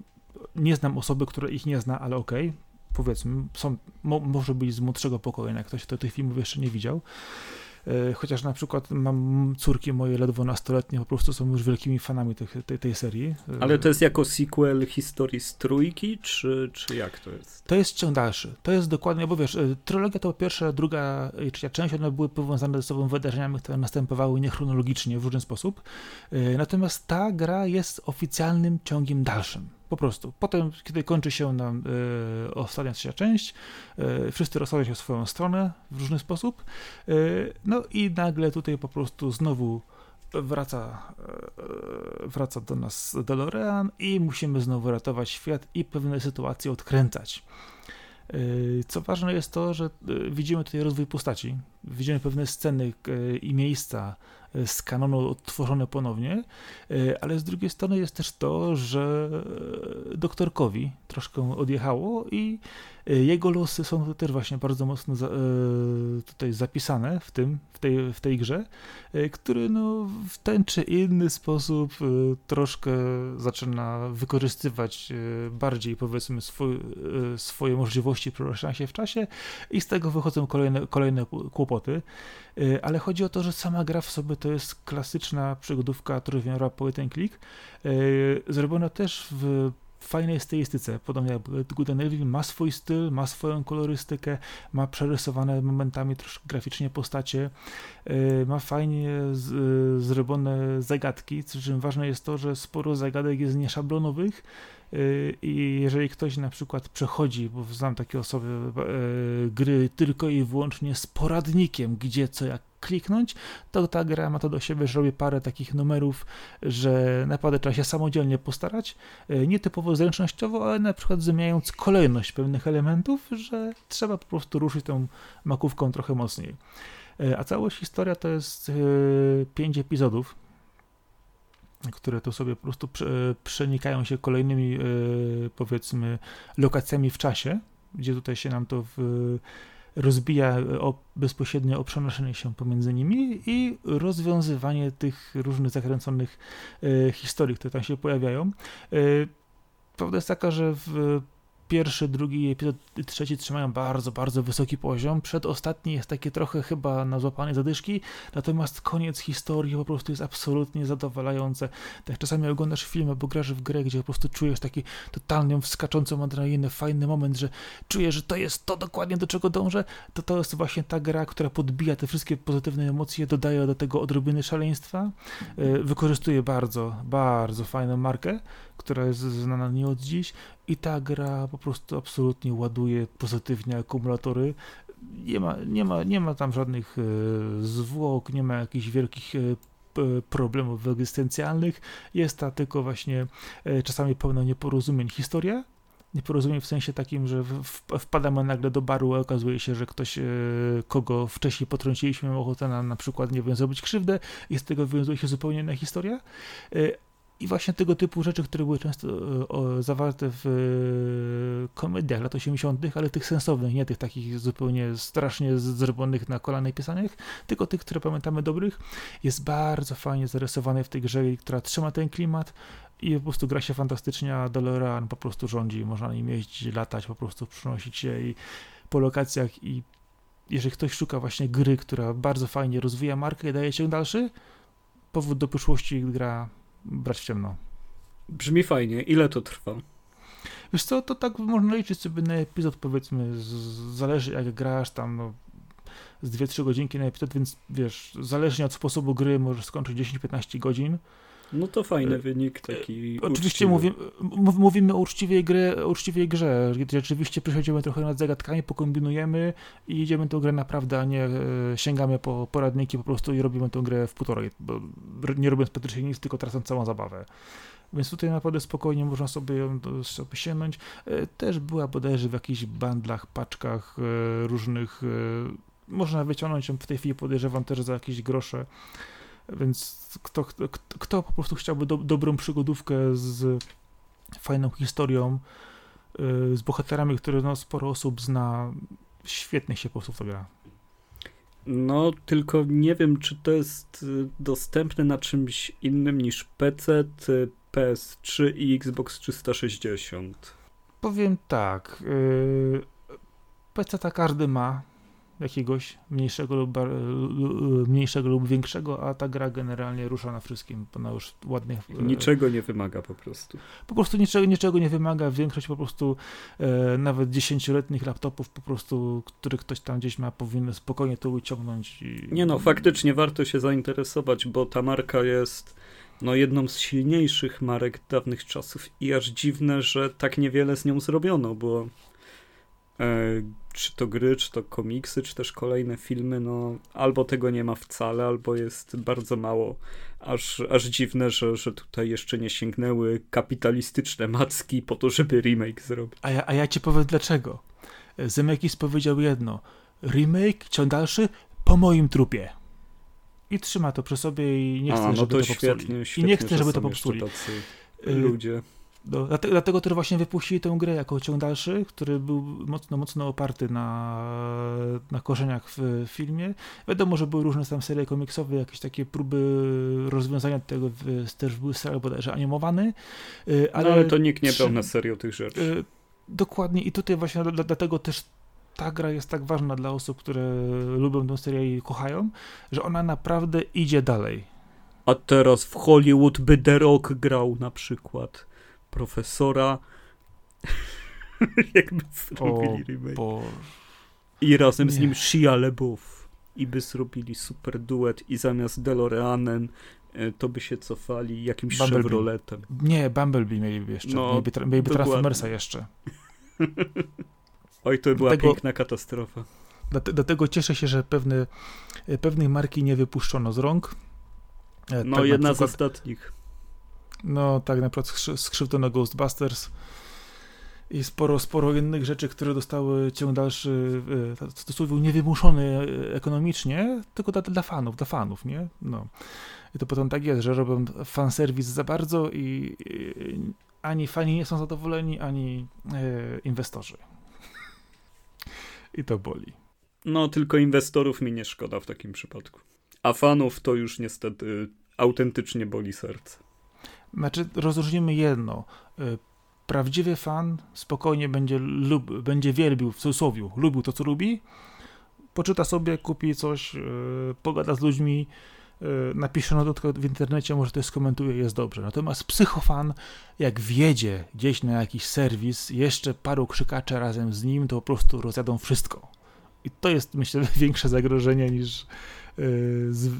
Nie znam osoby, która ich nie zna, ale okej, okay. powiedzmy, są, mo, może być z młodszego pokolenia, ktoś kto tych filmów jeszcze nie widział. E, chociaż na przykład mam córki moje ledwo nastoletnie, po prostu są już wielkimi fanami tych, tej, tej serii. E, Ale to jest jako sequel historii z trójki, czy, czy jak to jest? To jest ciąg dalszy. To jest dokładnie, bo wiesz, e, trylogia to pierwsza, druga i trzecia część, one były powiązane ze sobą wydarzeniami, które następowały niechronologicznie w różny sposób. Natomiast ta gra jest oficjalnym ciągiem dalszym. Po prostu. Potem, kiedy kończy się nam y, ostatnia trzecia część, y, wszyscy rozchodzą się w swoją stronę w różny sposób. Y, no i nagle tutaj po prostu znowu wraca, wraca do nas DeLorean i musimy znowu ratować świat i pewne sytuacje odkręcać. Co ważne jest to, że widzimy tutaj rozwój postaci, widzimy pewne sceny i miejsca, z kanonu odtworzone ponownie, e, ale z drugiej strony jest też to, że doktorkowi troszkę odjechało i jego losy są też właśnie bardzo mocno za, e, tutaj zapisane w tym, w tej, w tej grze, który no w ten czy inny sposób troszkę zaczyna wykorzystywać bardziej powiedzmy swój, swoje możliwości przenoszenia się w czasie i z tego wychodzą kolejne, kolejne kłopoty. Y, ale chodzi o to, że sama gra w sobie to jest klasyczna przygodówka trójwymiarowa point and click, y, zrobiona też w fajnej stylistyce, podobnie jak Good and Evil, ma swój styl, ma swoją kolorystykę, ma przerysowane momentami troszkę graficznie postacie, y, ma fajnie zrobione zagadki, przy czym ważne jest to, że sporo zagadek jest nieszablonowych, I jeżeli ktoś na przykład przechodzi, bo znam takie osoby, y, gry tylko i wyłącznie z poradnikiem, gdzie co jak kliknąć, to ta gra ma to do siebie, że robi parę takich numerów, że naprawdę trzeba się samodzielnie postarać, e, nie typowo zręcznościowo, ale na przykład zmieniając kolejność pewnych elementów, że trzeba po prostu ruszyć tą makówką trochę mocniej. E, a całość historia to jest pięć epizodów, które to sobie po prostu przenikają się kolejnymi, powiedzmy, lokacjami w czasie, gdzie tutaj się nam to w, rozbija o, bezpośrednio o przenoszenie się pomiędzy nimi i rozwiązywanie tych różnych zakręconych e, historii, które tam się pojawiają. E, prawda jest taka, że w pierwszy, drugi epizod, trzeci trzymają bardzo, bardzo wysoki poziom. Przedostatni jest takie trochę chyba na złapanie zadyszki, natomiast koniec historii po prostu jest absolutnie zadowalające. Tak czasami oglądasz film albo grasz w grę, gdzie po prostu czujesz taki totalnie wskaczącą adrenalinę, fajny moment, że czujesz, że to jest to dokładnie do czego dążę, to to jest właśnie ta gra, która podbija te wszystkie pozytywne emocje, dodaje do tego odrobiny szaleństwa, e, wykorzystuje bardzo, bardzo fajną markę, która jest znana nie od dziś i ta gra po prostu absolutnie ładuje pozytywnie akumulatory. Nie ma, nie ma, nie ma tam żadnych e, zwłok, nie ma jakichś wielkich e, problemów egzystencjalnych. Jest ta tylko właśnie e, czasami pełna nieporozumień historia. Nieporozumień w sensie takim, że wpadamy nagle do baru, a okazuje się, że ktoś, kogo wcześniej potrąciliśmy, miał ochotę na, na przykład, nie wiem, zrobić krzywdę i z tego wiązuje się zupełnie inna historia. I właśnie tego typu rzeczy, które były często e, zawarte w e, komediach lat 80., ale tych sensownych, nie tych takich zupełnie strasznie zrobionych na kolana pisanych, tylko tych, które pamiętamy dobrych, jest bardzo fajnie zarysowane w tej grze, która trzyma ten klimat i po prostu gra się fantastycznie, a DeLorean po prostu rządzi, można nim jeździć, latać, po prostu przynosić się i po lokacjach i jeżeli ktoś szuka właśnie gry, która bardzo fajnie rozwija markę i daje się dalszy, powód do przyszłości gra brać w ciemno. Brzmi fajnie. Ile to trwa? Wiesz co, to tak można liczyć sobie na epizod, powiedzmy, z, zależy jak grasz tam, no, z 2-3 godzinki na epizod, więc wiesz, zależnie od sposobu gry możesz skończyć 10-15 godzin. No to fajny e, wynik taki. Oczywiście mówimy, mówimy o uczciwej, grze, o uczciwej grze. Rzeczywiście przychodzimy trochę nad zagadkami, pokombinujemy i idziemy tę grę naprawdę, a nie e, sięgamy po poradniki po prostu i robimy tę grę w półtorej. Bo nie robiąc praktycznie nic, tylko tracąc całą zabawę. Więc tutaj naprawdę spokojnie można sobie ją sobie sięgnąć. E, też była bodajże w jakichś bandlach, paczkach różnych. Można wyciągnąć ją w tej chwili, podejrzewam też za jakieś grosze. Więc kto, kto, kto po prostu chciałby do, dobrą przygodówkę z fajną historią, yy, z bohaterami, które no, sporo osób zna, świetnie się po prostu to gra. No, tylko nie wiem, czy to jest y, dostępne na czymś innym niż PC, PS3 i Xbox 360. Powiem tak. Yy, PC ta każdy ma, jakiegoś mniejszego lub, mniejszego lub większego, a ta gra generalnie rusza na wszystkim, ona już ładnie... E, niczego nie wymaga po prostu. Po prostu niczego, niczego nie wymaga, większość po prostu e, nawet dziesięcioletnich laptopów po prostu, który ktoś tam gdzieś ma, powinny spokojnie to wyciągnąć. I... Nie no, faktycznie warto się zainteresować, bo ta marka jest no, jedną z silniejszych marek dawnych czasów i aż dziwne, że tak niewiele z nią zrobiono, bo czy to gry, czy to komiksy, czy też kolejne filmy, no albo tego nie ma wcale, albo jest bardzo mało. Aż, aż dziwne, że, że tutaj jeszcze nie sięgnęły kapitalistyczne macki po to, żeby remake zrobić. A ja, a ja ci powiem dlaczego. Zemekis powiedział jedno. Remake, ciąg dalszy, po moim trupie. I trzyma to przy sobie i nie chce, a, no żeby to, to świetnie, popsuli. Świetnie, I nie chce, żeby to popsuli. Y, ludzie. No, dlatego, dlatego też właśnie wypuścili tę grę jako ciąg dalszy, który był mocno, mocno oparty na, na korzeniach w filmie. Wiadomo, że były różne tam serie komiksowe, jakieś takie próby rozwiązania tego, też był serial bodajże animowany. Y, ale, no, ale to nikt nie brał na serio tych rzeczy. Y, dokładnie i tutaj właśnie dlatego też ta gra jest tak ważna dla osób, które lubią tę serię i kochają, że ona naprawdę idzie dalej. A teraz w Hollywood by The Rock grał na przykład profesora. Jakby zrobili remake. Bo... I razem nie. z nim Shia LeBouf. I by zrobili super duet i zamiast DeLoreanem e, to by się cofali jakimś Bumblebee. Chevroletem. Nie, Bumblebee mieliby jeszcze. No, mieliby, mieliby Transformersa jeszcze. Oj, to była Tego... piękna katastrofa. Dlatego cieszę się, że pewne, pewnej marki nie wypuszczono z rąk. No, tak jedna przykład, z ostatnich. No, tak, na przykład skrzywdzono Ghostbusters i sporo, sporo innych rzeczy, które dostały ciąg dalszy, e, w cudzysłowie niewymuszony e, ekonomicznie, tylko dla, dla fanów, dla fanów, nie? No. I to potem tak jest, że robią fanserwis za bardzo i, i ani fani nie są zadowoleni, ani e, inwestorzy. I to boli. No, tylko inwestorów mi nie szkoda w takim przypadku. A fanów to już niestety autentycznie boli serce. Znaczy, rozróżnimy jedno. E, prawdziwy fan spokojnie będzie, lub, będzie wielbił, w cudzysłowie, lubił to, co lubi, poczyta sobie, kupi coś, yy, pogada z ludźmi, yy, napisze notatkę w internecie, może to skomentuje, jest dobrze. Natomiast psychofan, jak wjedzie gdzieś na jakiś serwis, jeszcze paru krzykacze razem z nim, to po prostu rozjadą wszystko. I to jest, myślę, większe zagrożenie niż z,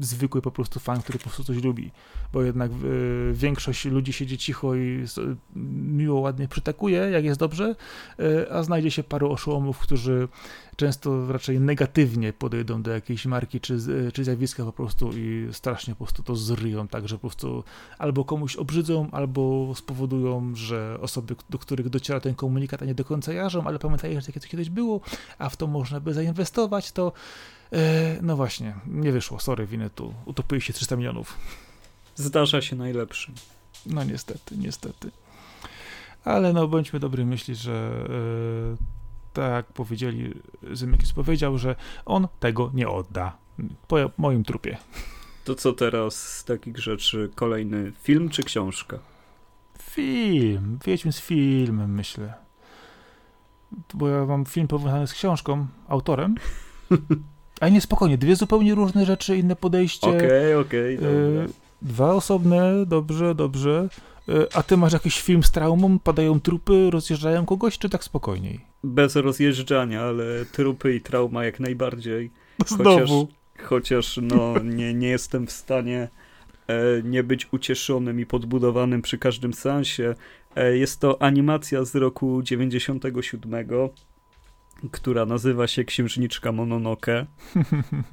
zwykły po prostu fan, który po prostu coś lubi, bo jednak y, większość ludzi siedzi cicho i y, miło, ładnie przytakuje, jak jest dobrze, y, a znajdzie się paru oszołomów, którzy często raczej negatywnie podejdą do jakiejś marki czy, czy zjawiska po prostu i strasznie po prostu to zryją, tak, że po prostu albo komuś obrzydzą, albo spowodują, że osoby, do których dociera ten komunikat, a nie do końca jarzą, ale pamiętają, że takie to kiedyś było, a w to można by zainwestować, to no właśnie, nie wyszło, sorry, winę tu. Utopiły się 300 milionów. Zdarza się najlepszym. No niestety, niestety. Ale no bądźmy dobrej myśli, że e, tak powiedzieli, Zymekis powiedział, że on tego nie odda. Po moim trupie. To co teraz z takich rzeczy? Kolejny film czy książka? Film. Wiedźmy z filmem, myślę. Bo ja mam film powiązany z książką, autorem. A nie, spokojnie, dwie zupełnie różne rzeczy, inne podejście. Okej, okay, okej, okay, Dwa osobne, dobrze, dobrze. E, a ty masz jakiś film z traumą, padają trupy, rozjeżdżają kogoś, czy tak spokojniej? Bez rozjeżdżania, ale trupy i trauma jak najbardziej. Znowu. Chociaż, chociaż no, nie, nie jestem w stanie e, nie być ucieszonym i podbudowanym przy każdym sensie. E, jest to animacja z roku 97 która nazywa się Księżniczka Mononoke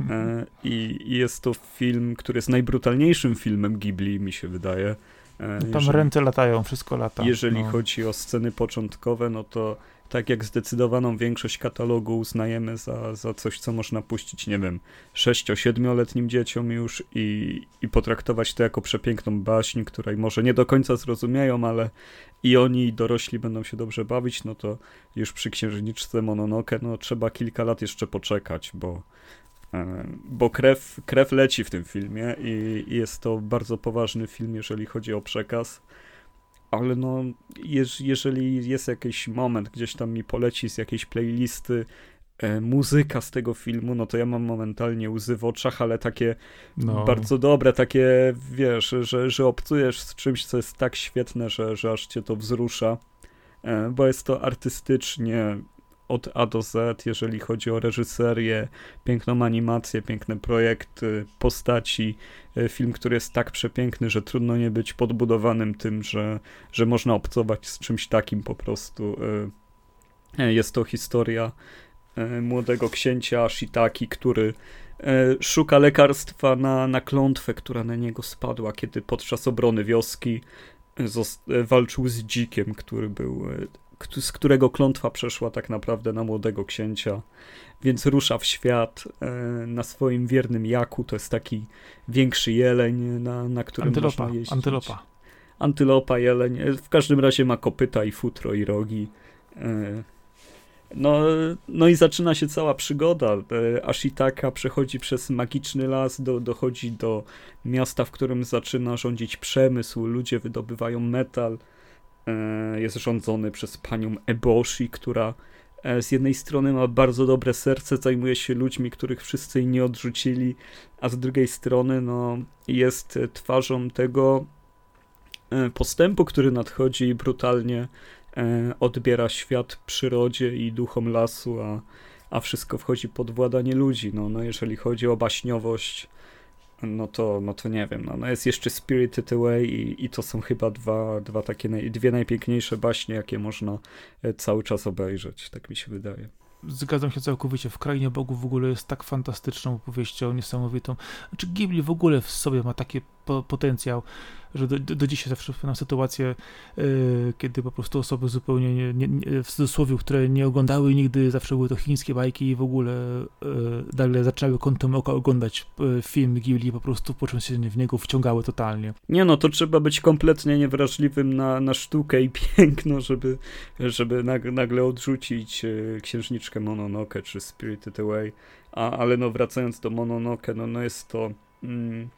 e, i jest to film, który jest najbrutalniejszym filmem Ghibli, mi się wydaje. E, Tam jeżeli, ręce latają, wszystko lata. Jeżeli no. chodzi o sceny początkowe, no to tak jak zdecydowaną większość katalogu uznajemy za, za coś, co można puścić, nie wiem, 6-7-letnim dzieciom już i, i potraktować to jako przepiękną baśń, której może nie do końca zrozumieją, ale i oni i dorośli będą się dobrze bawić, no to już przy księżniczce Mononoke, no trzeba kilka lat jeszcze poczekać, bo e, bo krew, krew leci w tym filmie i, i jest to bardzo poważny film, jeżeli chodzi o przekaz ale no, jeż, jeżeli jest jakiś moment, gdzieś tam mi poleci z jakiejś playlisty e, muzyka z tego filmu, no to ja mam momentalnie łzy w oczach, ale takie no. bardzo dobre, takie, wiesz, że, że obcujesz z czymś, co jest tak świetne, że, że aż cię to wzrusza, e, bo jest to artystycznie od A do Z, jeżeli chodzi o reżyserię, piękną animację, piękne projekty, postaci. E, film, który jest tak przepiękny, że trudno nie być podbudowanym tym, że, że można obcować z czymś takim po prostu. E, e, jest to historia młodego księcia Shitaki, który szuka lekarstwa na, na klątwę, która na niego spadła, kiedy podczas obrony wioski walczył z dzikiem, który był z którego klątwa przeszła tak naprawdę na młodego księcia, więc rusza w świat e, na swoim wiernym jaku, to jest taki większy jeleń, na, na którym antylopa, można jeździć. Antylopa. Antylopa, jeleń, e, w każdym razie ma kopyta i futro i rogi. E, no, no i zaczyna się cała przygoda. Ashitaka przechodzi przez magiczny las, do, dochodzi do miasta, w którym zaczyna rządzić przemysł, ludzie wydobywają metal, jest rządzony przez panią Eboshi, która e, z jednej strony ma bardzo dobre serce, zajmuje się ludźmi, których wszyscy nie odrzucili, a z drugiej strony no, jest twarzą tego e, postępu, który nadchodzi i brutalnie odbiera świat przyrodzie i duchom lasu, a, a wszystko wchodzi pod władanie ludzi. No, no jeżeli chodzi o baśniowość, no to, no to nie wiem, no, no jest jeszcze Spirited Away i, i to są chyba dwa, dwa takie, naj, dwie najpiękniejsze baśnie, jakie można e, cały czas obejrzeć, tak mi się wydaje. zgadzam się całkowicie. W Krainie Bogów w ogóle jest tak fantastyczną opowieścią, niesamowitą. Znaczy Ghibli w ogóle w sobie ma taki po potencjał, że do, do, dzisiaj zawsze mam sytuację, yy, kiedy po prostu osoby zupełnie nie, nie, nie, w cudzysłowie, które nie oglądały nigdy, zawsze były to chińskie bajki i w ogóle yy, nagle zaczęły kątem oka oglądać yy, film Ghibli po prostu po czym się w niego wciągały totalnie. Nie no, to trzeba być kompletnie niewrażliwym na, na sztukę i piękno, żeby, żeby nagle odrzucić księżniczkę Mononoke czy Spirited Away. A, ale no wracając do Mononoke, no, no jest to... Mm,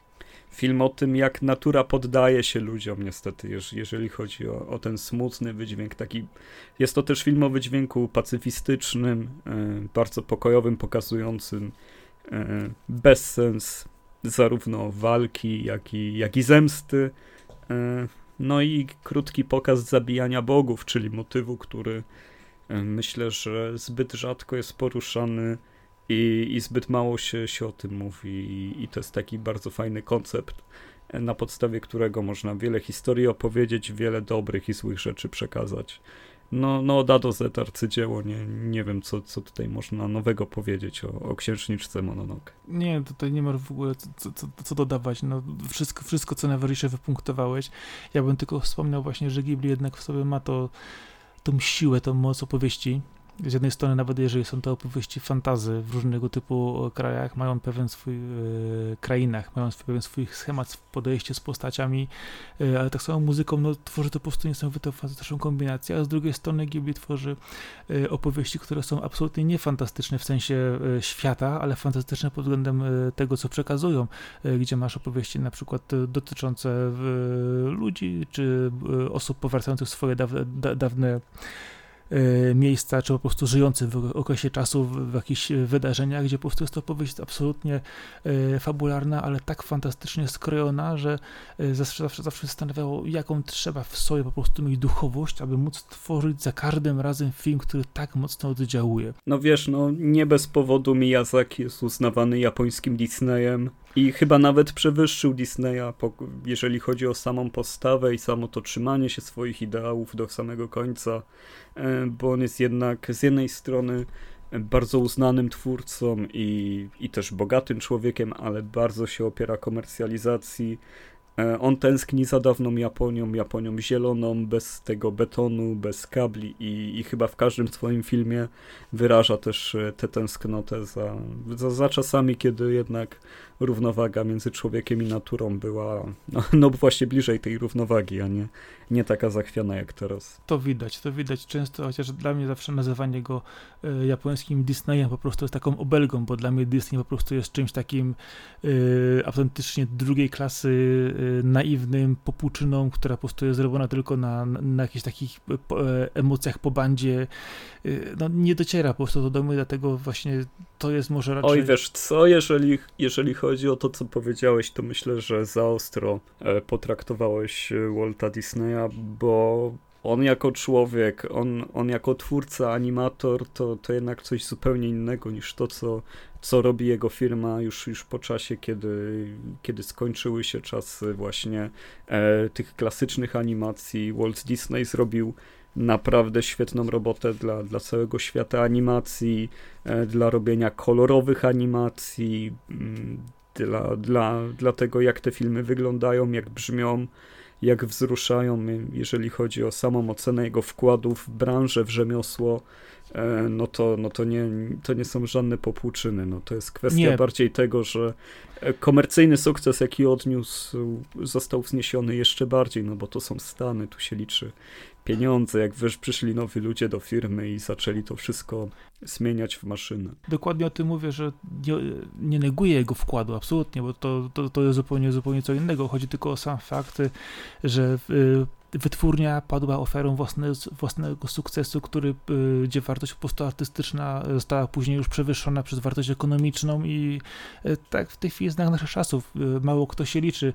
film o tym, jak natura poddaje się ludziom, niestety, jeżeli chodzi o, o, ten smutny wydźwięk. Taki, jest to też film o wydźwięku pacyfistycznym, e, bardzo pokojowym, pokazującym e, bezsens zarówno walki, jak i, jak i zemsty. E, no i krótki pokaz zabijania bogów, czyli motywu, który myślę, że zbyt rzadko jest poruszany i, i zbyt mało się, się o tym mówi i, i to jest taki bardzo fajny koncept, na podstawie którego można wiele historii opowiedzieć, wiele dobrych i złych rzeczy przekazać. No, no od A do Z arcydzieło, nie, nie wiem co, co tutaj można nowego powiedzieć o, o księżniczce Mononoke. Nie, tutaj nie ma w ogóle co, co, co dodawać, no wszystko, wszystko co najważniejsze wypunktowałeś. Ja bym tylko wspomniał właśnie, że Ghibli jednak w sobie ma to tą siłę, tą moc opowieści, z jednej strony, nawet jeżeli są to opowieści fantazy w różnego typu krajach, mają pewien swój, e, krainach, mają pewien swój schemat, podejście z postaciami, e, ale tak samo muzyką, no, tworzy to po prostu niesamowitą fantastyczną kombinację, a z drugiej strony Ghibli tworzy e, opowieści, które są absolutnie niefantastyczne w sensie e, świata, ale fantastyczne pod względem e, tego, co przekazują, e, gdzie masz opowieści na przykład dotyczące ludzi, czy osób powracających swoje dawne, dawne E, miejsca, czy po prostu żyjący w okresie czasu, w, jakichś wydarzeniach, gdzie po prostu jest to opowieść absolutnie e, fabularna, ale tak fantastycznie skrojona, że e, zawsze, zawsze, zawsze zastanawiało, jaką trzeba w sobie po prostu mieć duchowość, aby móc tworzyć za każdym razem film, który tak mocno oddziałuje. No wiesz, no nie bez powodu Miyazaki jest uznawany japońskim Disneyem i chyba nawet przewyższył Disneya, jeżeli chodzi o samą postawę i samo to trzymanie się swoich ideałów do samego końca. E, bo on jest jednak z jednej strony bardzo uznanym twórcą i, i też bogatym człowiekiem, ale bardzo się opiera komercjalizacji. E, on tęskni za dawną Japonią, Japonią zieloną, bez tego betonu, bez kabli i, i chyba w każdym swoim filmie wyraża też e, tę tęsknotę za, za, za czasami, kiedy jednak równowaga między człowiekiem i naturą była no, no właśnie bliżej tej równowagi, a nie, nie taka zachwiana jak teraz. To widać, to widać często, chociaż dla mnie zawsze nazywanie go y, japońskim Disneyem po prostu jest taką obelgą, bo dla mnie Disney po prostu jest czymś takim y, autentycznie drugiej klasy, y, naiwnym, popłuczyną, która po prostu jest zrobiona tylko na, na jakichś takich emocjach po bandzie. no nie dociera po prostu do mnie, dlatego właśnie to jest może raczej... Oj, wiesz co, jeżeli, jeżeli chodzi o to, co powiedziałeś, to myślę, że za ostro e, potraktowałeś e, Walta Disneya, bo on jako człowiek, on, on jako twórca, animator, to, to jednak coś zupełnie innego niż to, co, co robi jego firma już, już po czasie, kiedy, kiedy skończyły się czasy właśnie e, tych klasycznych animacji. Walt Disney zrobił naprawdę świetną robotę dla, dla całego świata animacji, e, dla robienia kolorowych animacji, mm, dla, dla, dla tego, jak te filmy wyglądają, jak brzmią, jak wzruszają, jeżeli chodzi o samą ocenę jego wkładu w branżę, w rzemiosło. E, no to, no to, nie, to nie są żadne popłuczyny. No to jest kwestia nie. bardziej tego, że komercyjny sukces, jaki odniósł, został wzniesiony jeszcze bardziej, no bo to są Stany, tu się liczy pieniądze, jak wiesz, przyszli nowi ludzie do firmy i zaczęli to wszystko zmieniać w maszynę. Dokładnie o tym mówię, że nie, nie neguję jego wkładu, absolutnie, bo to, to, to jest zupełnie, zupełnie co innego. Chodzi tylko o sam fakt, że y, wytwórnia padła ofiarą własne, własnego sukcesu, który, y, gdzie wartość po prostu artystyczna została później już przewyższona przez wartość ekonomiczną i y, tak w tej chwili znak naszych czasów. Y, mało kto się liczy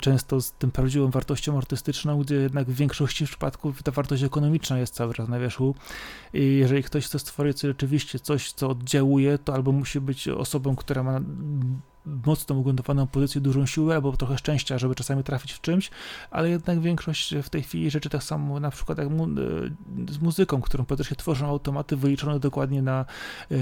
często z tym prawdziwą wartością artystyczną, gdzie jednak w większości przypadków ta wartość ekonomiczna jest cały czas na wierzchu. I jeżeli ktoś chce stworzyć rzeczywiście coś, co oddziałuje, to albo musi być osobą, która ma mocno ugruntowaną pozycję, dużą siłę albo trochę szczęścia, żeby czasami trafić w czymś, ale jednak większość w tej chwili rzeczy tak samo na przykład jak mu, z muzyką, którą się tworzą automaty wyliczone dokładnie na,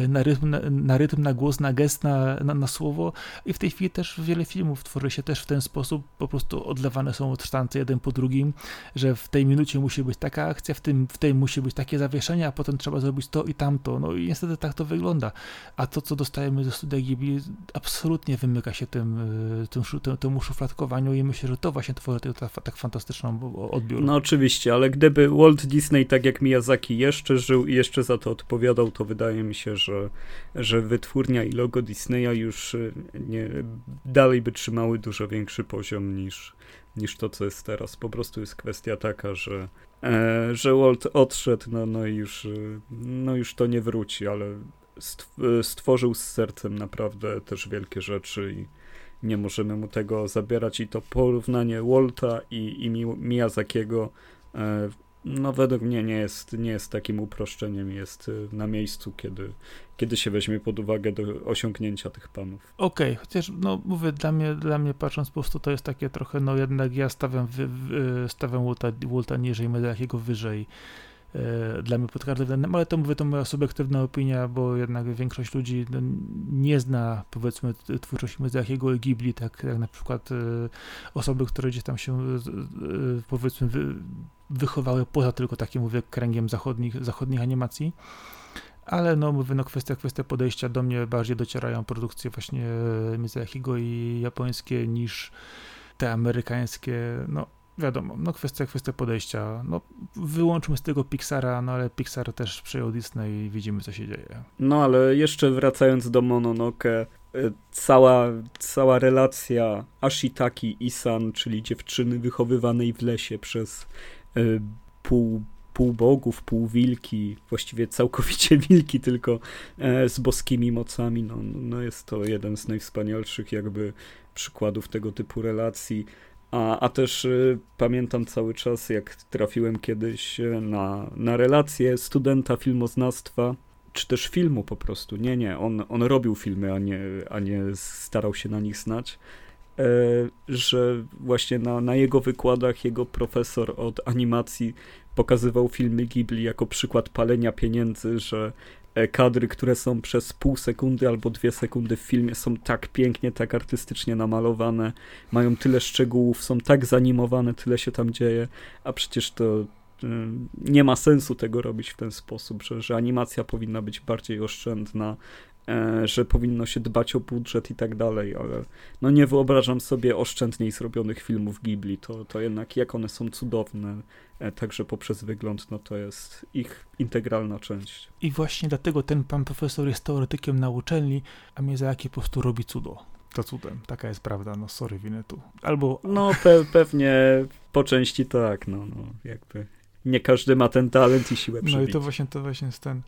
na, rytm, na, na rytm, na głos, na gest, na, na, na, słowo. I w tej chwili też wiele filmów tworzy się też w ten sposób, po prostu odlewane są od sztancy jeden po drugim, że w tej minucie musi być taka akcja, w, tym, w tej musi być takie zawieszenie, a potem trzeba zrobić to i tamto, no i niestety tak to wygląda, a to co dostajemy ze studia Ghibli absolutnie wymyka się tym, y, tym, tym, temu szufladkowaniu i myślę, że to właśnie tworzy tak, tak fantastyczną odbiór. No oczywiście, ale gdyby Walt Disney tak jak Miyazaki jeszcze żył i jeszcze za to odpowiadał, to wydaje mi się, że, że wytwórnia i logo Disneya już y, nie, dalej by trzymały dużo większy poziom niż, niż to, co jest teraz. Po prostu jest kwestia taka, że, e, że Walt odszedł, no, no, i już, y, no już to nie wróci, ale stworzył z sercem naprawdę też wielkie rzeczy i nie możemy mu tego zabierać. I to porównanie Walta i, i Miyazakiego e, no według mnie nie jest, nie jest takim uproszczeniem, jest e, na miejscu, kiedy, kiedy się weźmie pod uwagę do osiągnięcia tych panów. Okej, okay, chociaż no mówię, dla mnie, dla mnie patrząc po prostu to jest takie trochę, no jednak ja stawiam, stawiam Walta, Walta niżej, jakiego wyżej dla mnie pod każdym ale to mówię, to moja subiektywna opinia, bo jednak większość ludzi no, nie zna, powiedzmy, twórczości Miyazakiego i Ghibli, tak jak na przykład e, osoby, które gdzieś tam się, e, powiedzmy, wychowały poza tylko takim, mówię, kręgiem zachodnich, zachodnich animacji. Ale no mówię, no kwestia, kwestia podejścia do mnie bardziej docierają produkcje właśnie Miyazakiego i japońskie niż te amerykańskie, no wiadomo, no kwestia, kwestia podejścia. No, wyłączmy z tego Pixara, no ale Pixar też przejął Disney i widzimy, co się dzieje. No ale jeszcze wracając do Mononoke, y, cała, cała relacja Ashitaki Isan, czyli dziewczyny wychowywanej w lesie przez y, pół półbogów, półwilki, właściwie całkowicie wilki, tylko e, z boskimi mocami. No, no jest to jeden z najwspanialszych jakby przykładów tego typu relacji. A, a też y, pamiętam cały czas, jak trafiłem kiedyś y, na, na relację studenta filmoznawstwa, czy też filmu po prostu. Nie, nie, on, on robił filmy, a nie, a nie starał się na nich znać. E, że właśnie na, na jego wykładach jego profesor od animacji pokazywał filmy Ghibli jako przykład palenia pieniędzy, że kadry, które są przez pół sekundy albo dwie sekundy w filmie są tak pięknie, tak artystycznie namalowane, mają tyle szczegółów, są tak zanimowane, tyle się tam dzieje, a przecież to y, nie ma sensu tego robić w ten sposób, że, że animacja powinna być bardziej oszczędna, e, że powinno się dbać o budżet i tak dalej, ale no nie wyobrażam sobie oszczędniej zrobionych filmów Ghibli, to, to jednak jak one są cudowne, E, także poprzez wygląd, no to jest ich integralna część. I właśnie dlatego ten pan profesor jest teoretykiem na uczelni, a Miyazaki po prostu robi cudo. To cudem, taka jest prawda, no sorry, winę tu. Albo... No pe pewnie po części tak, no, no jakby nie każdy ma ten talent i siłę przebić. No i to właśnie, to właśnie jest ten...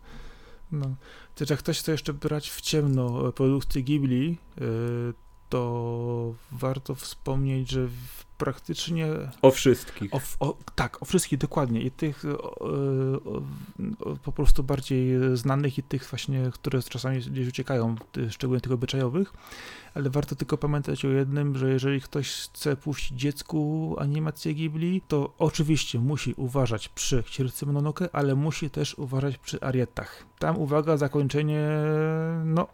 No. Też jak ktoś chce jeszcze brać w ciemno produkcję Ghibli, yy, to warto wspomnieć, że praktycznie... O wszystkich. O, o, tak, o wszystkich, dokładnie. I tych o, o, po prostu bardziej znanych i tych właśnie, które czasami gdzieś uciekają, szczególnie tych obyczajowych. Ale warto tylko pamiętać o jednym, że jeżeli ktoś chce puścić dziecku animację Ghibli, to oczywiście musi uważać przy Księżycu Mononoke, ale musi też uważać przy Arietach. Tam, uwaga, zakończenie, no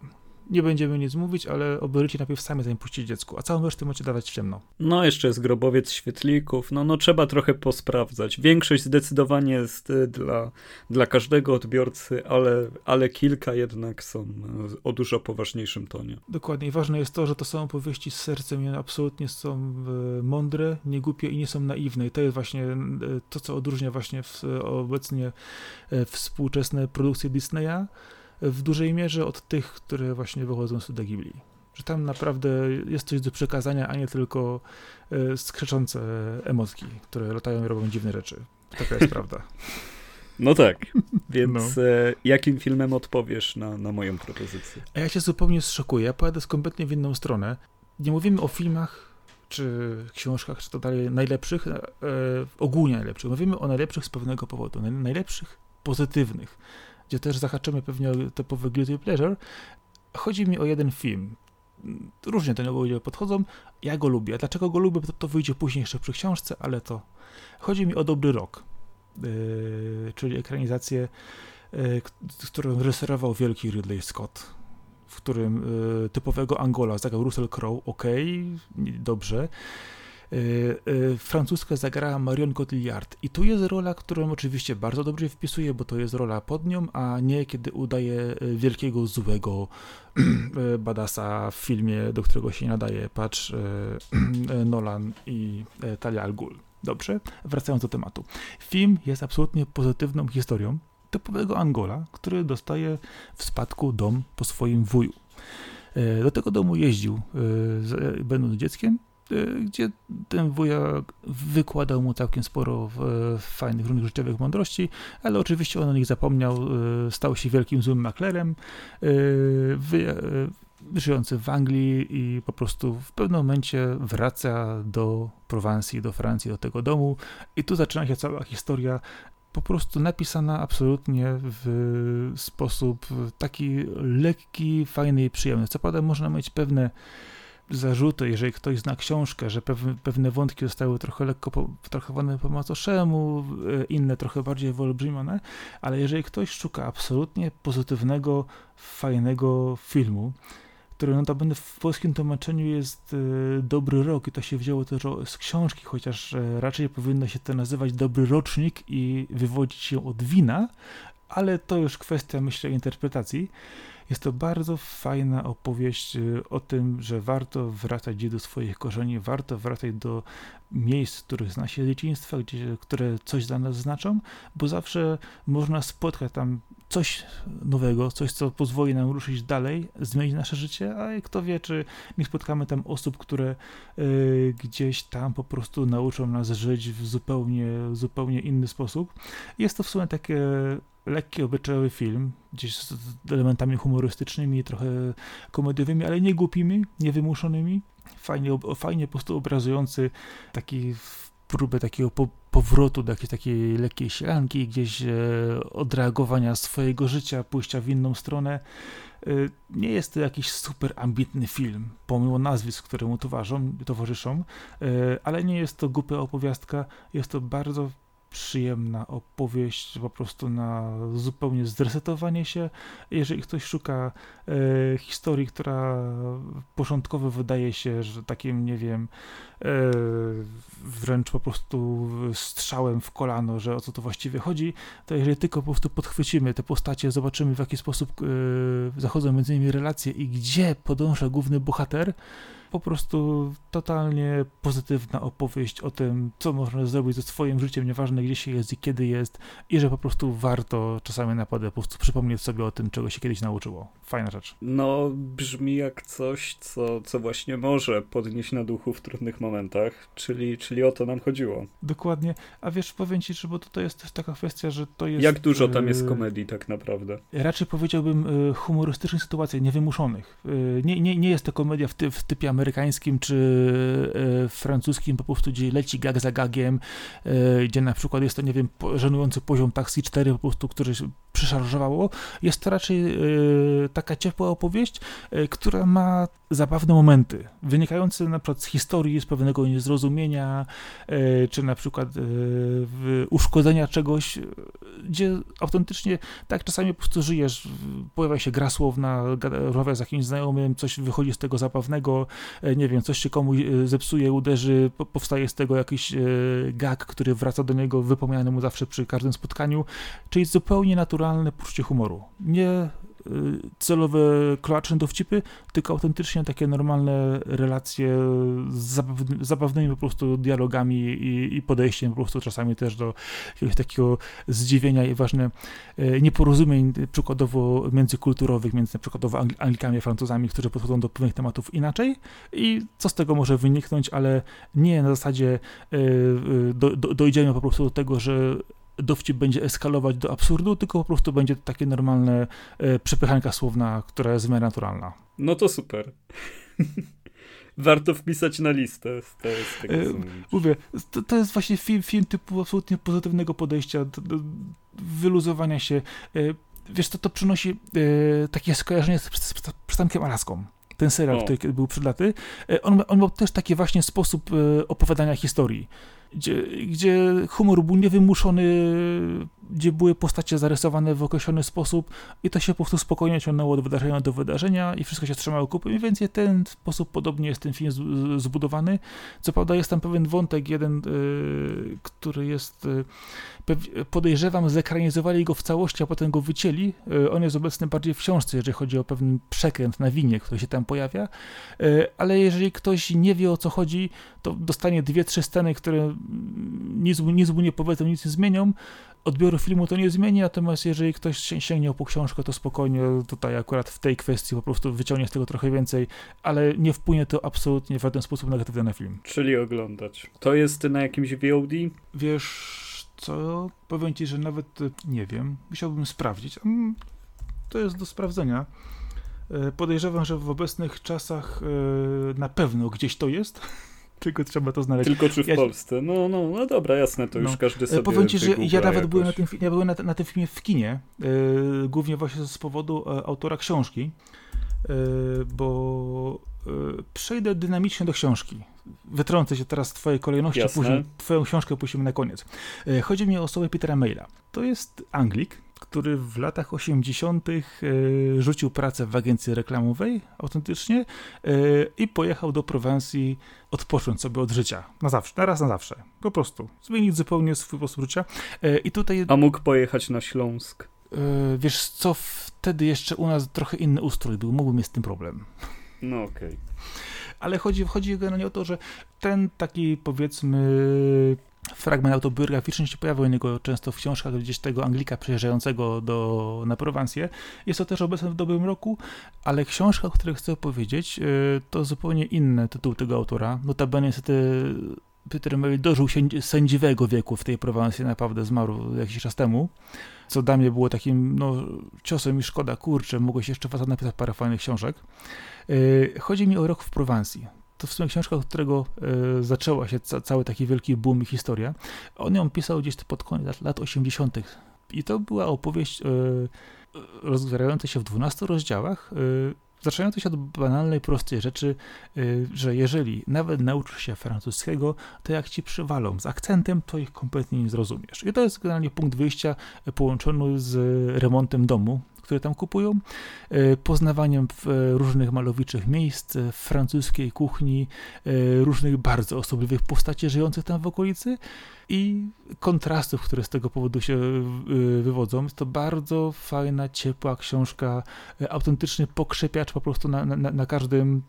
nie będziemy nic mówić, ale obejrzyjcie najpierw sami, zanim puścić dziecku, a całą resztę macie dawać w ciemno. No, jeszcze jest grobowiec świetlików, no, no trzeba trochę posprawdzać. Większość zdecydowanie jest y, dla, dla każdego odbiorcy, ale, ale kilka jednak są y, o dużo poważniejszym tonie. Dokładnie. I ważne jest to, że to są opowieści z sercem, one absolutnie są y, mądre, niegłupie i nie są naiwne. I to jest właśnie to, co odróżnia właśnie w, obecnie współczesne produkcje Disneya w dużej mierze od tych, które właśnie wychodzą z studia Ghibli. Że tam naprawdę jest coś do przekazania, a nie tylko e, skrzeczące emotki, które latają i robią dziwne rzeczy. Taka jest prawda. No tak, więc no. E, jakim filmem odpowiesz na, na moją propozycję? A ja się zupełnie zszokuję. Ja pojadę kompletnie w inną stronę. Nie mówimy o filmach, czy książkach, czy to dalej najlepszych, e, ogólnie najlepszych. Mówimy o najlepszych z pewnego powodu. Najlepszych pozytywnych gdzie też zahaczymy pewnie o typowy guilty pleasure. Chodzi mi o jeden film. różnie do niego ludzie podchodzą. Ja go lubię. Dlaczego go lubię, to, to wyjdzie później jeszcze przy książce, ale to chodzi mi o Dobry Rok, yy, czyli ekranizację, yy, którą reżyserował wielki Ridley Scott, w którym yy, typowego Angola zagrał Russell Crowe, ok, dobrze. Yy, yy, francuska zagrała Marion Cotillard i tu jest rola, którą oczywiście bardzo dobrze wpisuje, bo to jest rola pod nią, a nie kiedy udaje yy, wielkiego złego badasa w filmie, do którego się nadaje, patrz Nolan i Talia Al Ghul. Dobrze, wracając do tematu. Film jest absolutnie pozytywną historią typowego Angola, który dostaje w spadku dom po swoim wuju. Do tego domu jeździł, będąc dzieckiem, gdzie ten wuja wykładał mu całkiem sporo fajnych, różnych życiowych mądrości, ale oczywiście on o nich zapomniał, y, stał się wielkim złym maklerem, y, żyjący w Anglii i po prostu w pewnym momencie wraca do Prowansji, do Francji, do tego domu i tu zaczyna się cała historia po prostu napisana absolutnie w sposób taki lekki, fajny i przyjemny. Co prawda można mieć pewne zarzuty, jeżeli ktoś zna książkę, że pewne, wątki zostały trochę lekko potraktowane po macoszemu, e, inne trochę bardziej wyolbrzymione, ale jeżeli ktoś szuka absolutnie pozytywnego, fajnego filmu, który notabene w polskim tłumaczeniu jest e, Dobry Rok i to się wzięło też z książki, chociaż e, raczej powinno się to nazywać Dobry Rocznik i wywodzić się od wina, ale to już kwestia, myślę, interpretacji. Jest to bardzo fajna opowieść y, o tym, że warto wracać do swoich korzeni, warto wracać do miejsc, których zna się dzieciństwa, gdzie, które coś dla nas znaczą, bo zawsze można spotkać tam coś nowego, coś, co pozwoli nam ruszyć dalej, zmienić nasze życie, a kto wie, czy nie spotkamy tam osób, które y, gdzieś tam po prostu nauczą nas żyć w zupełnie, zupełnie inny sposób. Jest to w sumie takie lekki, obyczajowy film, gdzieś z elementami humorystycznymi, trochę komediowymi, ale nie głupimi, niewymuszonymi. Fajnie, fajnie po prostu obrazujący taki próbę takiego po, powrotu do jakiejś takiej lekkiej sielanki, gdzieś e, odreagowania swojego życia, pójścia w inną stronę. E, nie jest to jakiś super ambitny film, pomimo nazwisk, które mu towarzyszą, towarzyszą e, ale nie jest to głupia opowiastka, jest to bardzo przyjemna opowieść, po prostu na zupełnie zresetowanie się. Jeżeli ktoś szuka e, historii, która początkowo wydaje się, że takim, nie wiem, e, wręcz po prostu strzałem w kolano, że o co to właściwie chodzi, to jeżeli tylko po prostu podchwycimy te postacie, zobaczymy w jaki sposób e, zachodzą między nimi relacje i gdzie podąża główny bohater, po prostu totalnie pozytywna opowieść o tym, co można zrobić ze swoim życiem, nieważne gdzie się jest i kiedy jest, i że po prostu warto czasami naprawdę po prostu przypomnieć sobie o tym, czego się kiedyś nauczyło. Fajna rzecz. No, brzmi jak coś, co, co właśnie może podnieść na duchu w trudnych momentach, czyli, czyli o to nam chodziło. Dokładnie. A wiesz, powiem ci, że bo to jest też taka kwestia, że to jest... Jak dużo tam jest y, komedii tak naprawdę? Raczej powiedziałbym y, humorystycznych sytuacji, niewymuszonych. Y, nie, nie, nie jest to komedia w, ty, w typie amerykańskim czy e, francuskim, po prostu gdzie leci gag za gagiem, e, gdzie na przykład jest to, nie wiem, żenujący poziom Taxi 4 po prostu, który przeszarżowało. Jest to raczej e, taka ciepła opowieść, która ma zabawne momenty, wynikające na przykład z historii, z pewnego niezrozumienia, czy na przykład uszkodzenia czegoś, gdzie autentycznie tak czasami po prostu żyjesz, pojawia się gra słowna, rozmawia z jakimś znajomym, coś wychodzi z tego zabawnego, nie wiem, coś się komuś e, zepsuje, uderzy, powstaje z tego jakiś e, gag, który wraca do niego wypomniany mu zawsze przy każdym spotkaniu, czyli zupełnie naturalne poczucie humoru. Nie celowe kloaczne dowcipy, tylko autentycznie takie normalne relacje z zabawnymi po prostu dialogami i, i podejściem po prostu czasami też do jakiegoś takiego zdziwienia i ważne y, nieporozumień przykładowo międzykulturowych, między na przykładowo Anglikami a Francuzami, którzy podchodzą do pewnych tematów inaczej i co z tego może wyniknąć, ale nie na zasadzie y, do, do, dojdziemy po prostu do tego, że dowcip będzie eskalować do absurdu, tylko po prostu będzie to takie normalne e, przepychanka słowna, która jest w miarę naturalna. No to super. Warto wpisać na listę z tego, e, Mówię, to, to, jest właśnie film, film typu absolutnie pozytywnego podejścia, do, do wyluzowania się. E, wiesz, to, to przynosi e, takie skojarzenie z, z, z przystankiem Alaską ten serial, o. który był przed laty, on, on miał też taki właśnie sposób opowiadania historii gdzie, gdzie humor był niewymuszony, gdzie były postacie zarysowane w określony sposób i to się po prostu spokojnie ciągnęło od wydarzenia do wydarzenia i wszystko się trzymało kupy. Mniej więcej ten sposób podobnie jest ten film zbudowany. Co prawda jest tam pewien wątek jeden, y, który jest y, podejrzewam, zekranizowali go w całości, a potem go wycięli. E, on jest obecny bardziej w książce, jeżeli chodzi o pewien przekręt na winie, który się tam pojawia. E, ale jeżeli ktoś nie wie o co chodzi, to dostanie dwie, trzy sceny, które nic, nic mu nie powiedzą, nic nie zmienią. Odbioru filmu to nie zmieni, natomiast jeżeli ktoś sięgnie po książkę, to spokojnie tutaj akurat w tej kwestii po prostu wyciągnie z tego trochę więcej, ale nie wpłynie to absolutnie w żaden sposób negatywnie na film. Czyli oglądać. To jest na jakimś VOD? Wiesz, co powiem ci, że nawet e, nie wiem, musiałbym sprawdzić. Mm, to jest do sprawdzenia. E, podejrzewam, że w obecnych czasach e, na pewno gdzieś to jest. Tylko trzeba to znaleźć. Tylko czy w ja... Polsce? No, no, no dobra, jasne, to już no. każdy sobie Powiem ci, że ja nawet jakoś. byłem na tym, ja byłem na, na tym filmie w kinie, yy, głównie właśnie z powodu autora książki, yy, bo yy, przejdę dynamicznie do książki wytrącę się teraz z twojej kolejności, później twoją książkę puścimy na koniec. E, chodzi mi o osobę Petera Maila. To jest Anglik, który w latach 80. E, rzucił pracę w agencji reklamowej autentycznie e, i pojechał do Prowansji odpocząć sobie od życia. Na zawsze, na raz na zawsze. Po prostu. Zmienić zupełnie swój sposób życia. I tutaj... A mógł pojechać na Śląsk? Wiesz co, wtedy jeszcze u nas trochę inny ustrój był. Mógłbym mieć z tym problem. No okej. Okay ale chodzi, chodzi generalnie o to, że ten taki powiedzmy fragment autobiograficzny się pojawiał u niego często w książkach gdzieś tego Anglika przyjeżdżającego do, na Prowansję. Jest to też obecne w dobrym roku, ale książka, o której chcę powiedzieć, y, to zupełnie inny tytuł tego autora. Notabene niestety Peter Mail dożył sędziwego wieku w tej Prowansji, naprawdę zmarł jakiś czas temu, co dla mnie było takim no, ciosem i szkoda, kurczę, mogłeś jeszcze was napisać parę fajnych książek. E, chodzi mi o rok w Prowansji. To w sumie książka, od którego e, zaczęła się ca cały taki wielki boom i historia. On ją pisał gdzieś pod koniec lat, lat 80. I to była opowieść e, rozgrzewająca się w 12 rozdziałach, zaczynająca się od banalnej, prostej rzeczy, że jeżeli nawet nauczysz się francuskiego, to jak ci przywalą z akcentem, to ich kompletnie nie zrozumiesz. I to jest generalnie punkt wyjścia połączony z remontem domu, które tam kupują, e, poznawaniem e, różnych malowiczych miejsc, e, francuskiej kuchni, różnych bardzo osobliwych postaci żyjących tam w okolicy i kontrastów, które z tego powodu się wywodzą. Jest to bardzo fajna, ciepła książka, autentyczny pokrzepiacz po prostu na, na, na każdym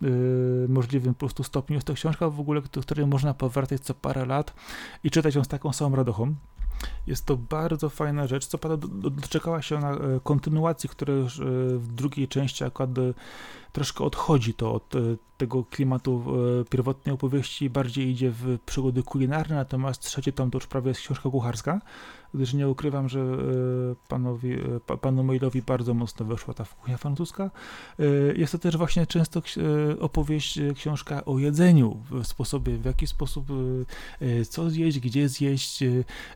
możliwym po prostu stopniu. Jest to książka w ogóle, której można powracać co parę lat i czytać ją z taką samą radochą. Jest to bardzo fajna rzecz. Co prawda doczekała się ona e, kontynuacji, która już e, w drugiej części akurat e, troszkę odchodzi to od tego klimatu pierwotnej opowieści, bardziej idzie w przygody kulinarne, natomiast trzeci tom to już prawie jest książka kucharska gdyż nie ukrywam, że e, panowi, e, panu Mailowi bardzo mocno weszła ta kuchnia francuska. E, jest to też właśnie często opowieść, książka o jedzeniu, w sposobie, w jaki sposób co zjeść, gdzie zjeść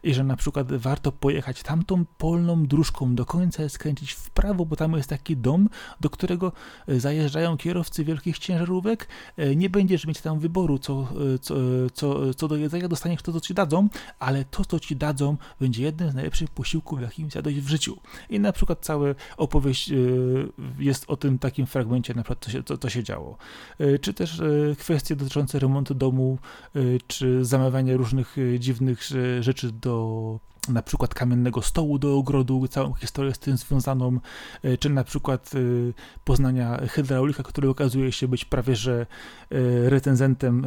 i że na przykład warto pojechać tamtą polną dróżką do końca skręcić w prawo, bo tam jest taki dom, do którego zajeżdżają kierowcy wielkich ciężarówek. Nie będziesz mieć tam wyboru, co, co, co, co do jedzenia, dostaniesz to, co ci dadzą, ale to, co ci dadzą, będzie jednym z najlepszych posiłków, jakim zjadłeś w życiu. I na przykład cała opowieść y, jest o tym takim fragmencie, na przykład co się, co, co się działo. Y, czy też y, kwestie dotyczące remontu domu, czy zamawiania różnych dziwnych rzeczy do na przykład kamiennego stołu do ogrodu, całą historię z tym związaną, czy na przykład poznania hydraulika, który okazuje się być prawie że recenzentem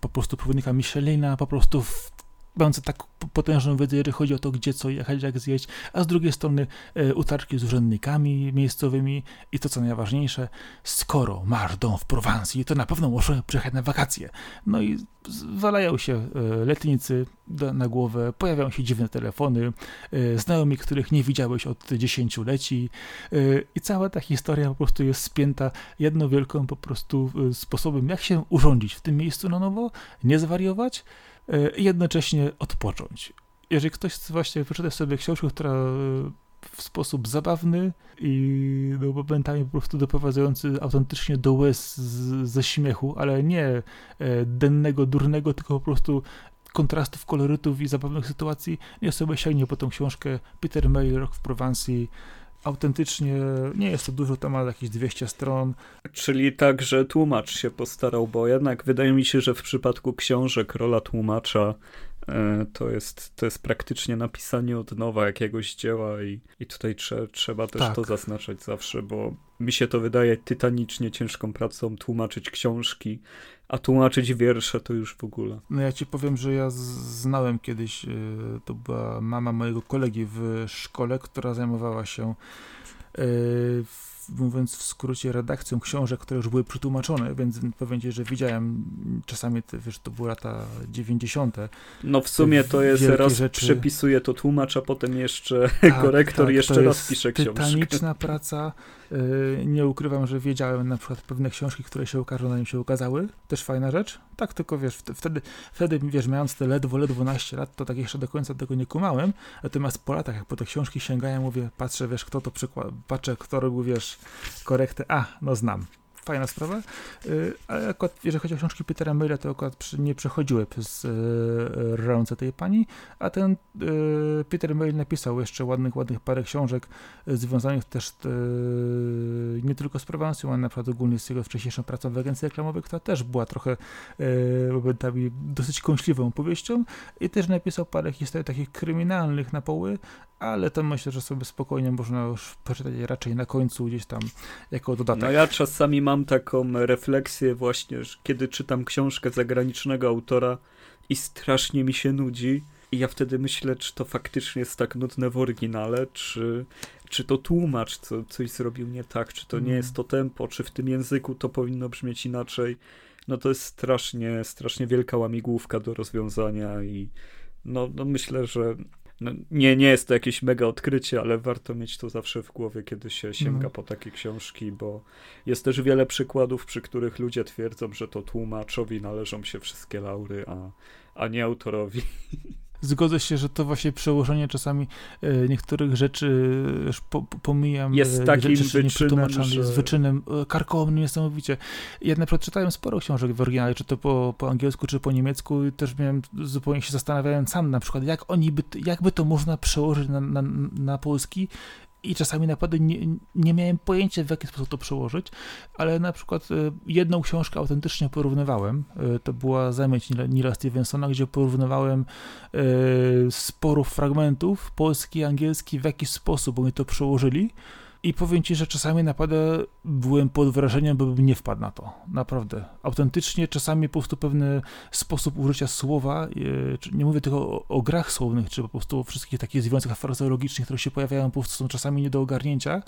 po prostu przewodnika Michelina, po prostu w mające tak potężną wiedzę, jeżeli chodzi o to, gdzie co jechać, jak zjeść, a z drugiej strony e, utarczki z urzędnikami miejscowymi i to, co najważniejsze, skoro masz dom w Prowansji, to na pewno możesz przyjechać na wakacje. No i walają się e, letnicy na głowę, pojawiają się dziwne telefony, e, znajomi, których nie widziałeś od dziesięcioleci e, i cała ta historia po prostu jest spięta jedną wielką po prostu e, sposobem, jak się urządzić w tym miejscu na nowo, nie zwariować, i jednocześnie odpocząć. Jeżeli ktoś właśnie wyczyta sobie książkę, która w sposób zabawny i no, momentami po prostu doprowadzający autentycznie do łez z, ze śmiechu, ale nie e, dennego, durnego, tylko po prostu kontrastów, kolorytów i zabawnych sytuacji. Nie sobie sięgnie po tą książkę Peter Mayle, Rok w Prowansji, autentycznie nie jest to dużo, ma jakieś 200 stron. Czyli tak, że tłumacz się postarał, bo jednak wydaje mi się, że w przypadku książek rola tłumacza to jest, to jest praktycznie napisanie od nowa jakiegoś dzieła i, i tutaj trze, trzeba też tak. to zaznaczać zawsze, bo mi się to wydaje tytanicznie ciężką pracą tłumaczyć książki, a tłumaczyć wiersze to już w ogóle. No ja ci powiem, że ja znałem kiedyś, y, to była mama mojego kolegi w szkole, która zajmowała się y, mówiąc w skrócie, redakcją książek, które już były przetłumaczone, więc powiem ci, że widziałem czasami, te, wiesz, to były lata 90. No w sumie to jest raz rzeczy. przepisuje to tłumacz, a potem jeszcze tak, korektor tak, jeszcze raz pisze książkę. Tytaniczna praca. Y, nie ukrywam, że wiedziałem na przykład pewne książki, które się ukażą, na nim się ukazały. Też fajna rzecz. Tak, tylko wiesz, wtedy, wtedy wiesz, mając te ledwo, ledwo 12 lat, to tak jeszcze do końca tego nie kumałem. Natomiast po latach, jak po te książki sięgają, mówię, patrzę, wiesz, kto to przykład, patrzę, kto robił, wiesz, korektę. A, no znam fajna sprawa. Y, ale akurat, jeżeli chodzi o książki Petera Mayla, to akurat nie przechodziły przez y, ręce tej pani, a ten y, Peter Mail napisał jeszcze ładnych, ładnych parę książek związanych też nie tylko z Prowansją, ale na przykład ogólnie z jego wcześniejszą pracą w agencji reklamowej, która też była trochę momentami dosyć kąśliwą powieścią i też napisał parę historii takich kryminalnych na poły, ale to myślę, że sobie spokojnie można już przeczytać raczej na końcu gdzieś tam jako dodatek. No ja czasami mam taką refleksję właśnie, że kiedy czytam książkę zagranicznego autora i strasznie mi się nudzi i ja wtedy myślę, czy to faktycznie jest tak nudne w oryginale, czy, czy to tłumacz co, coś zrobił nie tak, czy to nie mm. jest to tempo, czy w tym języku to powinno brzmieć inaczej. No to jest strasznie, strasznie wielka łamigłówka do rozwiązania i no, no myślę, że no, nie, nie jest to jakieś mega odkrycie, ale warto mieć to zawsze w głowie, kiedy się sięga mm. po takie książki, bo jest też wiele przykładów, przy których ludzie twierdzą, że to tłumaczowi należą się wszystkie laury, a, a nie autorowi. zgodzę się, że to właśnie przełożenie czasami e, niektórych rzeczy już po, pomijam. Jest e, takim rzeczy wyczynem, że... jest wyczynem e, karkołomnym niesamowicie. Ja na przykład czytałem sporo książek w oryginale, czy to po, po angielsku, czy po niemiecku i też miałem, zupełnie się zastanawiałem sam na przykład, jak oni by, jakby to można przełożyć na, na, na polski i czasami naprawdę nie, nie miałem pojęcia, w jaki sposób to przełożyć, ale na przykład e, jedną książkę autentycznie porównywałem. E, to była Zamęć Nila Stevensona, gdzie porównywałem e, sporo fragmentów polski i angielski, w jaki sposób oni to przełożyli. I powiem ci, że czasami naprawdę byłem pod wrażeniem, bo bym nie wpadł na to. Naprawdę. Autentycznie czasami po prostu pewny sposób użycia słowa, e, nie mówię tylko o, o grach słownych, czy po prostu o wszystkich takich związkach frazeologicznych, które się pojawiają, po prostu są czasami nie do ogarnięcia.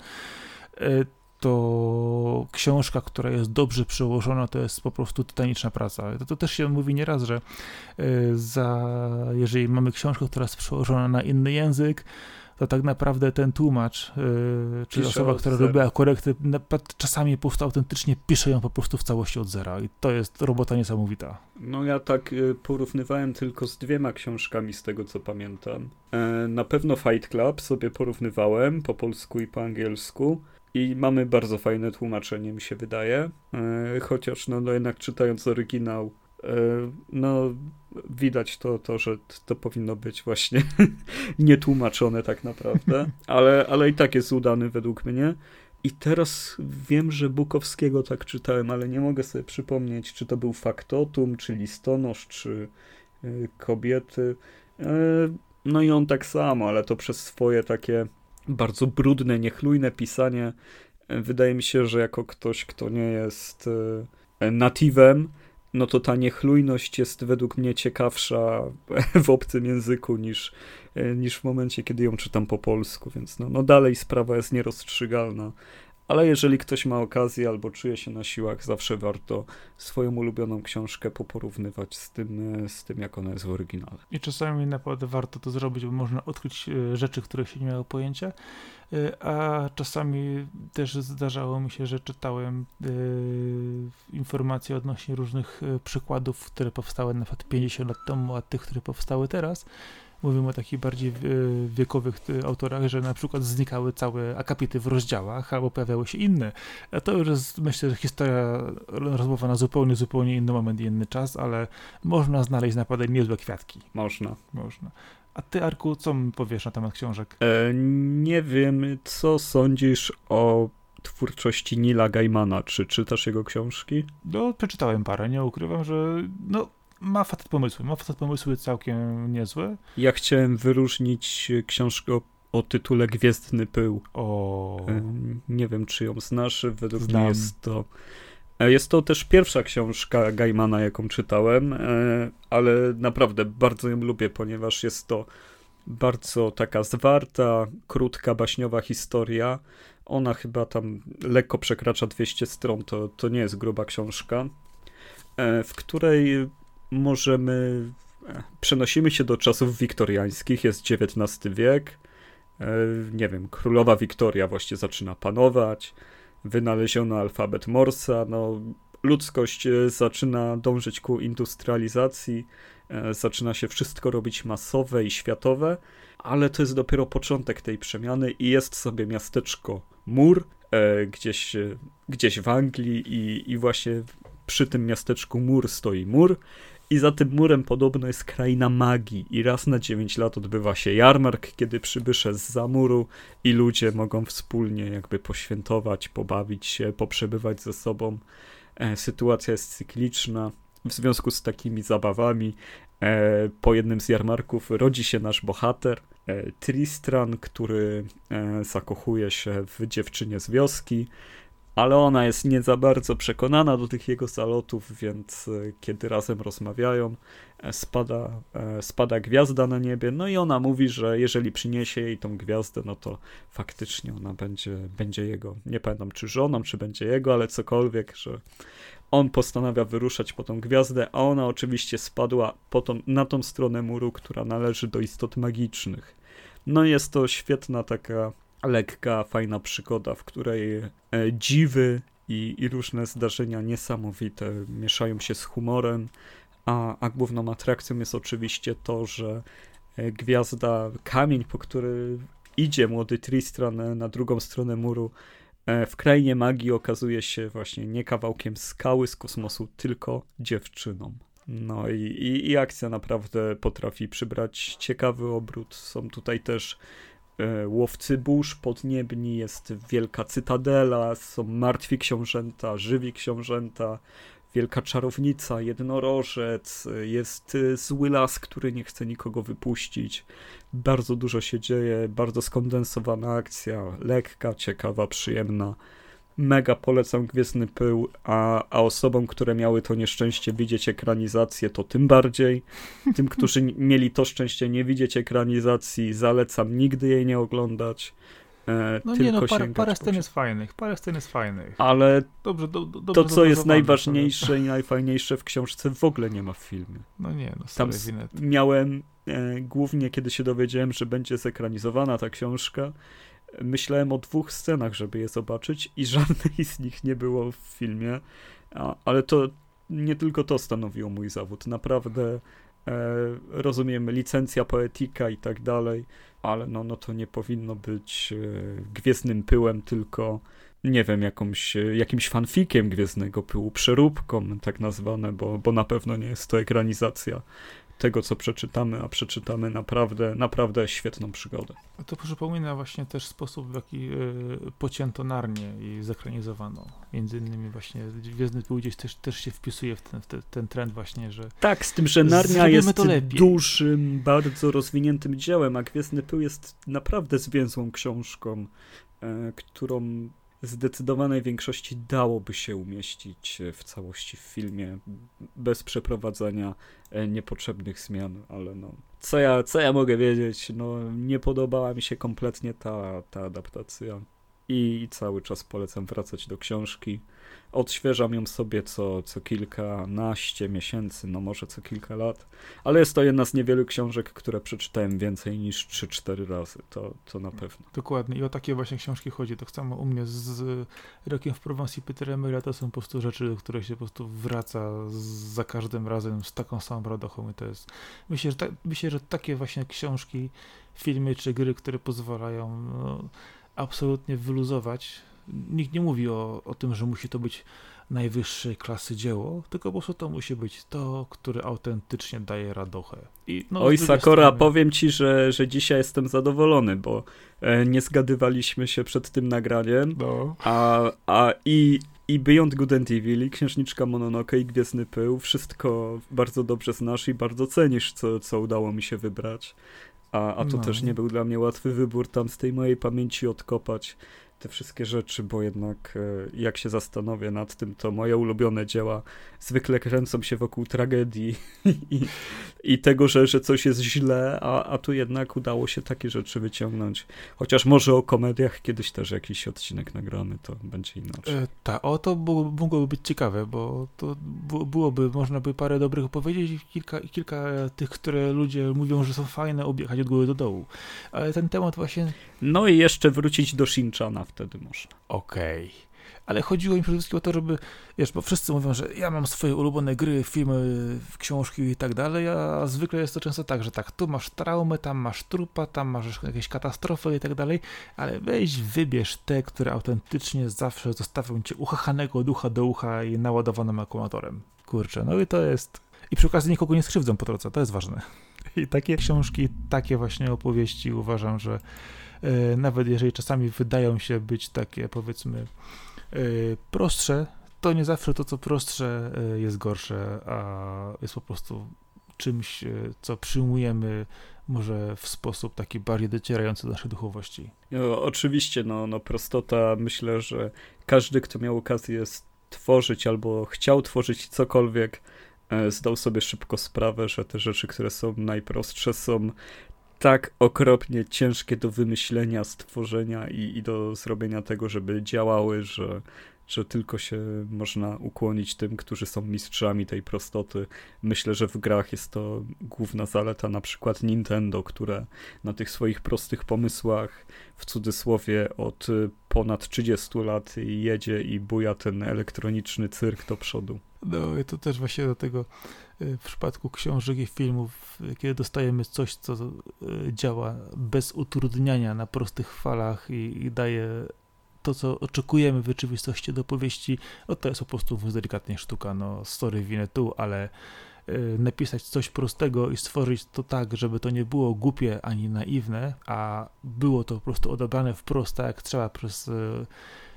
E, to książka, która jest dobrze przełożona, to jest po prostu tytaniczna praca. To, to też się mówi nieraz, że e, za, jeżeli mamy książkę, która jest przełożona na inny język, to tak naprawdę ten tłumacz, yy, czyli pisze osoba, która robiła korekty, czasami po prostu autentycznie pisze ją po prostu w całości od zera i to jest robota niesamowita. No ja tak y, porównywałem tylko z dwiema książkami z tego, co pamiętam. E, na pewno Fight Club sobie porównywałem po polsku i po angielsku. I mamy bardzo fajne tłumaczenie, mi się wydaje. E, chociaż, no, no jednak czytając oryginał, no widać to, to że to powinno być właśnie nietłumaczone tak naprawdę, ale, ale i tak jest udany według mnie. I teraz wiem, że Bukowskiego tak czytałem, ale nie mogę sobie przypomnieć, czy to był Faktotum, czy Listonosz, czy y, Kobiety. Y, no i on tak samo, ale to przez swoje takie bardzo brudne, niechlujne pisanie. Wydaje mi się, że jako ktoś, kto nie jest natywem, no to ta niechlujność jest według mnie ciekawsza w obcym języku niż, niż w momencie, kiedy ją czytam po polsku, więc no, no dalej sprawa jest nierozstrzygalna. Ale jeżeli ktoś ma okazję albo czuje się na siłach, zawsze warto swoją ulubioną książkę poporównywać z tym, z tym jak ona jest w oryginale. I czasami naprawdę warto to zrobić, bo można odkryć e, rzeczy, których się nie miało pojęcia. E, a czasami też zdarzało mi się, że czytałem e, informacje odnośnie różnych przykładów, które powstały na przykład 50 lat temu, a tych, które powstały teraz mówimy o takich bardziej wiekowych autorach, że na przykład znikały całe akapity w rozdziałach, albo pojawiały się inne. A to już jest, myślę, że historia rozmowa na zupełnie, zupełnie inny moment i inny czas, ale można znaleźć naprawdę niezłe kwiatki. Można. Można. A ty, Arku, co mi powiesz na temat książek? E, nie wiem, co sądzisz o twórczości Nila Gaimana. Czy czytasz jego książki? No, przeczytałem parę, nie ukrywam, że no, ma facet pomysły, ma facet pomysły całkiem niezłe. Ja chciałem wyróżnić książkę o, o tytule Gwiezdny Pył. O... Nie wiem, czy ją znasz, według Znam. mnie jest to... E, jest to też pierwsza książka Gaimana, jaką czytałem, e, ale naprawdę bardzo ją lubię, ponieważ jest to bardzo taka zwarta, krótka, baśniowa historia. Ona chyba tam lekko przekracza 200 stron, to, to nie jest gruba książka, e, w której możemy. E, przenosimy się do czasów wiktoriańskich, jest XIX wiek. E, nie wiem, królowa Wiktoria właśnie zaczyna panować. Wynaleziono alfabet Morsa. No, ludzkość zaczyna dążyć ku industrializacji. Zaczyna się wszystko robić masowe i światowe, ale to jest dopiero początek tej przemiany i jest sobie miasteczko Mur, gdzieś, gdzieś w Anglii i, i właśnie przy tym miasteczku Mur stoi mur i za tym murem podobno jest kraina magii i raz na 9 lat odbywa się jarmark, kiedy przybysze z za muru i ludzie mogą wspólnie jakby poświętować, pobawić się, poprzebywać ze sobą. E, sytuacja jest cykliczna. W związku z takimi zabawami e, po jednym z jarmarków rodzi się nasz bohater, e, Tristran, który zakochuje się w dziewczynie z wioski ale ona jest nie za bardzo przekonana do tych jego zalotów, więc e, kiedy razem rozmawiają, e, spada, e, spada gwiazda na niebie, no i ona mówi, że jeżeli przyniesie jej tą gwiazdę, no to faktycznie ona będzie, będzie jego, nie pamiętam czy żoną, czy będzie jego, ale cokolwiek, że on postanawia wyruszać po tą gwiazdę, a ona oczywiście spadła po tą, na tą stronę muru, która należy do istot magicznych. No jest to świetna taka lekka, fajna przygoda, w której e, dziwy i, i różne zdarzenia niesamowite mieszają się z humorem, a, a główną atrakcją jest oczywiście to, że e, gwiazda, kamień, po który idzie młody Tristran na drugą stronę muru, e, w krainie magii okazuje się właśnie nie kawałkiem skały z kosmosu, tylko dziewczyną. No i, i, i akcja naprawdę potrafi przybrać ciekawy obrót. Są tutaj też E, łowcy burz podniebni, jest wielka cytadela, są martwi książęta, żywi książęta, wielka czarownica, jednorożec, jest e, zły las, który nie chce nikogo wypuścić. Bardzo dużo się dzieje, bardzo skondensowana akcja, lekka, ciekawa, przyjemna mega polecam Gwiezdny Pył, a, a osobom, które miały to nieszczęście widzieć ekranizację, to tym bardziej. Tym, którzy mieli to szczęście nie widzieć ekranizacji, zalecam nigdy jej nie oglądać. E, no nie, no parę, parę scen jest fajnych, parę scen jest fajnych. Ale dobrze, do, do, to, co jest najważniejsze i najfajniejsze w książce, w ogóle nie ma w filmie. No nie, no Tam miałem, e, głównie kiedy się dowiedziałem, że będzie zekranizowana ta książka, myślałem o dwóch scenach, żeby je zobaczyć i żadnej z nich nie było w filmie, ale to nie tylko to stanowiło mój zawód. Naprawdę e, rozumiem licencja poetyka i tak dalej, ale no, no to nie powinno być e, gwiezdnym pyłem, tylko nie wiem, jakąś, jakimś fanfikiem Gwiezdnego Pyłu, przeróbką tak nazwane, bo, bo na pewno nie jest to ekranizacja tego, co przeczytamy, a przeczytamy naprawdę, naprawdę świetną przygodę. To przypomina właśnie też sposób, w jaki y, pocięto Narnię i zekranizowano. Między innymi właśnie Gwiezdny Pył gdzieś też, też się wpisuje w ten, w te, ten trend właśnie, że Tak, z tym, że Narnia jest dużym, bardzo rozwiniętym dziełem, a Gwiezdny Pył jest naprawdę zwięzłą książką, y, którą zdecydowanej większości dałoby się umieścić w całości w filmie bez przeprowadzania e, niepotrzebnych zmian, ale no. Co ja, co ja mogę wiedzieć? No, nie podobała mi się kompletnie ta, ta adaptacja. I cały czas polecam wracać do książki. Odświeżam ją sobie co, co kilkanaście miesięcy, no może co kilka lat, ale jest to jedna z niewielu książek, które przeczytałem więcej niż 3-4 razy, to, to na pewno. Dokładnie i o takie właśnie książki chodzi. Tak samo u mnie z Rokiem w Prowansji Petera Emila to są po prostu rzeczy, które się po prostu wraca za każdym razem z taką samą radochą i to jest, myślę, że, ta, myślę, że takie właśnie książki, filmy czy gry, które pozwalają no, absolutnie wyluzować. Nikt nie mówi o, o tym, że musi to być najwyższej klasy dzieło, tylko po prostu to musi być to, które autentycznie daje radochę. I, no, Oj, Sakora, strony... powiem ci, że, że dzisiaj jestem zadowolony, bo e, nie zgadywaliśmy się przed tym nagraniem, no. a, a i, i Beyond Good and Evil, i Księżniczka Mononoke, i Gwiezdny Pył, wszystko bardzo dobrze znasz i bardzo cenisz, co, co udało mi się wybrać. A, a to no. też nie był dla mnie łatwy wybór tam z tej mojej pamięci odkopać te wszystkie rzeczy, bo jednak e, jak się zastanowię nad tym, to moje ulubione dzieła zwykle kręcą się wokół tragedii i, i tego, że, że coś jest źle, a, a tu jednak udało się takie rzeczy wyciągnąć. Chociaż może o komediach kiedyś też jakiś odcinek nagramy, to będzie inaczej. E, tak, o to mogłoby być ciekawe, bo to byłoby, można by parę dobrych opowiedzieć i kilka, kilka tych, które ludzie mówią, że są fajne, objechać od góry do dołu. Ale ten temat właśnie... No i jeszcze wrócić do Shinchana wtedy można. Okej. Okay ale chodziło mi przede wszystkim o to, żeby, wiesz, bo wszyscy mówią, że ja mam swoje ulubione gry, filmy, książki i tak dalej, a zwykle jest to często tak, że tak, tu masz traumę, tam masz trupa, tam masz jakieś katastrofy i tak dalej, ale weź, wybierz te, które autentycznie zawsze zostawią cię uchachanego ducha do ucha i naładowanym akumulatorem. Kurczę, no i to jest... I przy okazji nikogo nie skrzywdzą po drodze, to jest ważne. I takie książki, takie właśnie opowieści uważam, że nawet jeżeli czasami wydają się być takie, powiedzmy, Y, prostsze, to nie zawsze to, co prostsze y, jest gorsze, a jest po prostu czymś, co przyjmujemy może w sposób taki bardziej docierający do naszej duchowości. No, oczywiście, no, no prostota, myślę, że każdy, kto miał okazję stworzyć albo chciał tworzyć cokolwiek, e, zdał sobie szybko sprawę, że te rzeczy, które są najprostsze, są tak okropnie ciężkie do wymyślenia, stworzenia i, i do zrobienia tego, żeby działały, że, że tylko się można ukłonić tym, którzy są mistrzami tej prostoty. Myślę, że w grach jest to główna zaleta na przykład Nintendo, które na tych swoich prostych pomysłach, w cudzysłowie od ponad 30 lat jedzie i buja ten elektroniczny cyrk do przodu. No i to też właśnie do tego w przypadku książek i filmów, kiedy dostajemy coś, co e, działa bez utrudniania na prostych falach i, i daje to, co oczekujemy w rzeczywistości do powieści, no to jest po prostu delikatnie sztuka, no story winę tu, ale y, napisać coś prostego i stworzyć to tak, żeby to nie było głupie ani naiwne, a było to po prostu odebrane wprost tak jak trzeba przez y,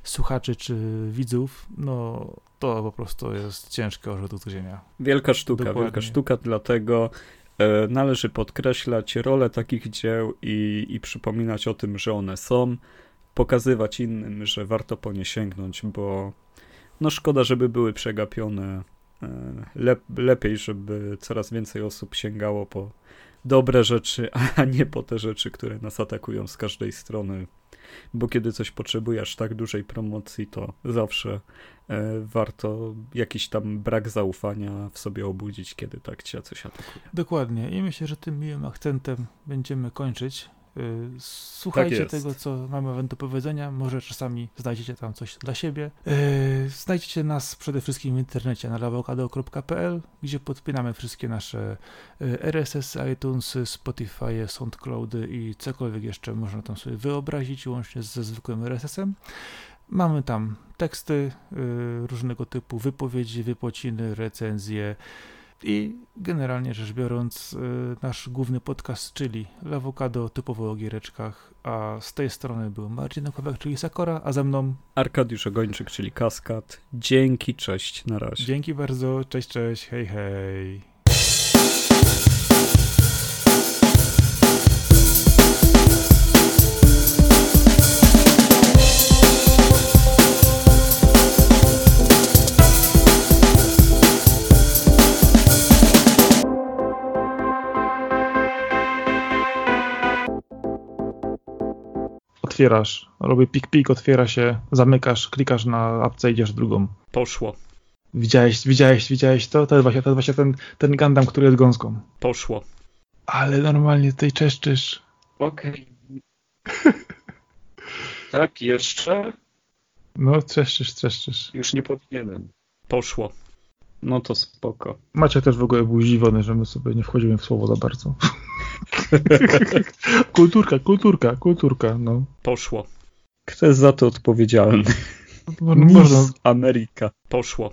słuchaczy czy widzów, no to po prostu jest ciężkie orzeł do zgryzienia. Wielka sztuka, Dokładnie. wielka sztuka, dlatego e, należy podkreślać rolę takich dzieł i, i przypominać o tym, że one są, pokazywać innym, że warto po nie sięgnąć, bo no szkoda, żeby były przegapione. E, lep, lepiej, żeby coraz więcej osób sięgało po dobre rzeczy, a nie po te rzeczy, które nas atakują z każdej strony bo kiedy coś potrzebujesz tak dużej promocji, to zawsze e, warto jakiś tam brak zaufania w sobie obudzić, kiedy tak cię coś atakuje. Dokładnie i myślę, że tym miłym akcentem będziemy kończyć. Y, słuchajcie tak tego, co mamy wam do powiedzenia. Może czasami znajdziecie tam coś dla siebie. Y, znajdziecie nas przede wszystkim w internecie na lawokado.pl, gdzie podpinamy wszystkie nasze y, RSS, iTunes, Spotify, SoundCloudy i cokolwiek jeszcze można tam sobie wyobrazić, łącznie ze zwykłym RSS-em. Mamy tam teksty różnego typu, wypowiedzi, wypociny, recenzje, i generalnie rzecz biorąc, y, nasz główny podcast, czyli Lawokado, typowo o giereczkach, a z tej strony był Marcin Okowak, czyli Sakora, a ze mną Arkadiusz Ogończyk, czyli Kaskad. Dzięki, cześć, na razie. Dzięki bardzo, cześć, cześć, hej, hej. Otwierasz. Robię pik-pik, otwiera się, zamykasz, klikasz na apce, idziesz drugą. Poszło. Widziałeś, widziałeś, widziałeś to? To jest właśnie, to jest właśnie ten, ten Gundam, który jest gąską. Poszło. Ale normalnie tutaj czeszczysz. Okej. tak, jeszcze? No, trzeszczysz, trzeszczysz. Już nie powinienem. Poszło. No to spoko. Macie też w ogóle był zdziwiony, że my sobie nie wchodzimy w słowo za bardzo. kulturka, kulturka, kulturka, no. Poszło. Kto jest za to odpowiedzialny? Można, można, Ameryka. Poszło.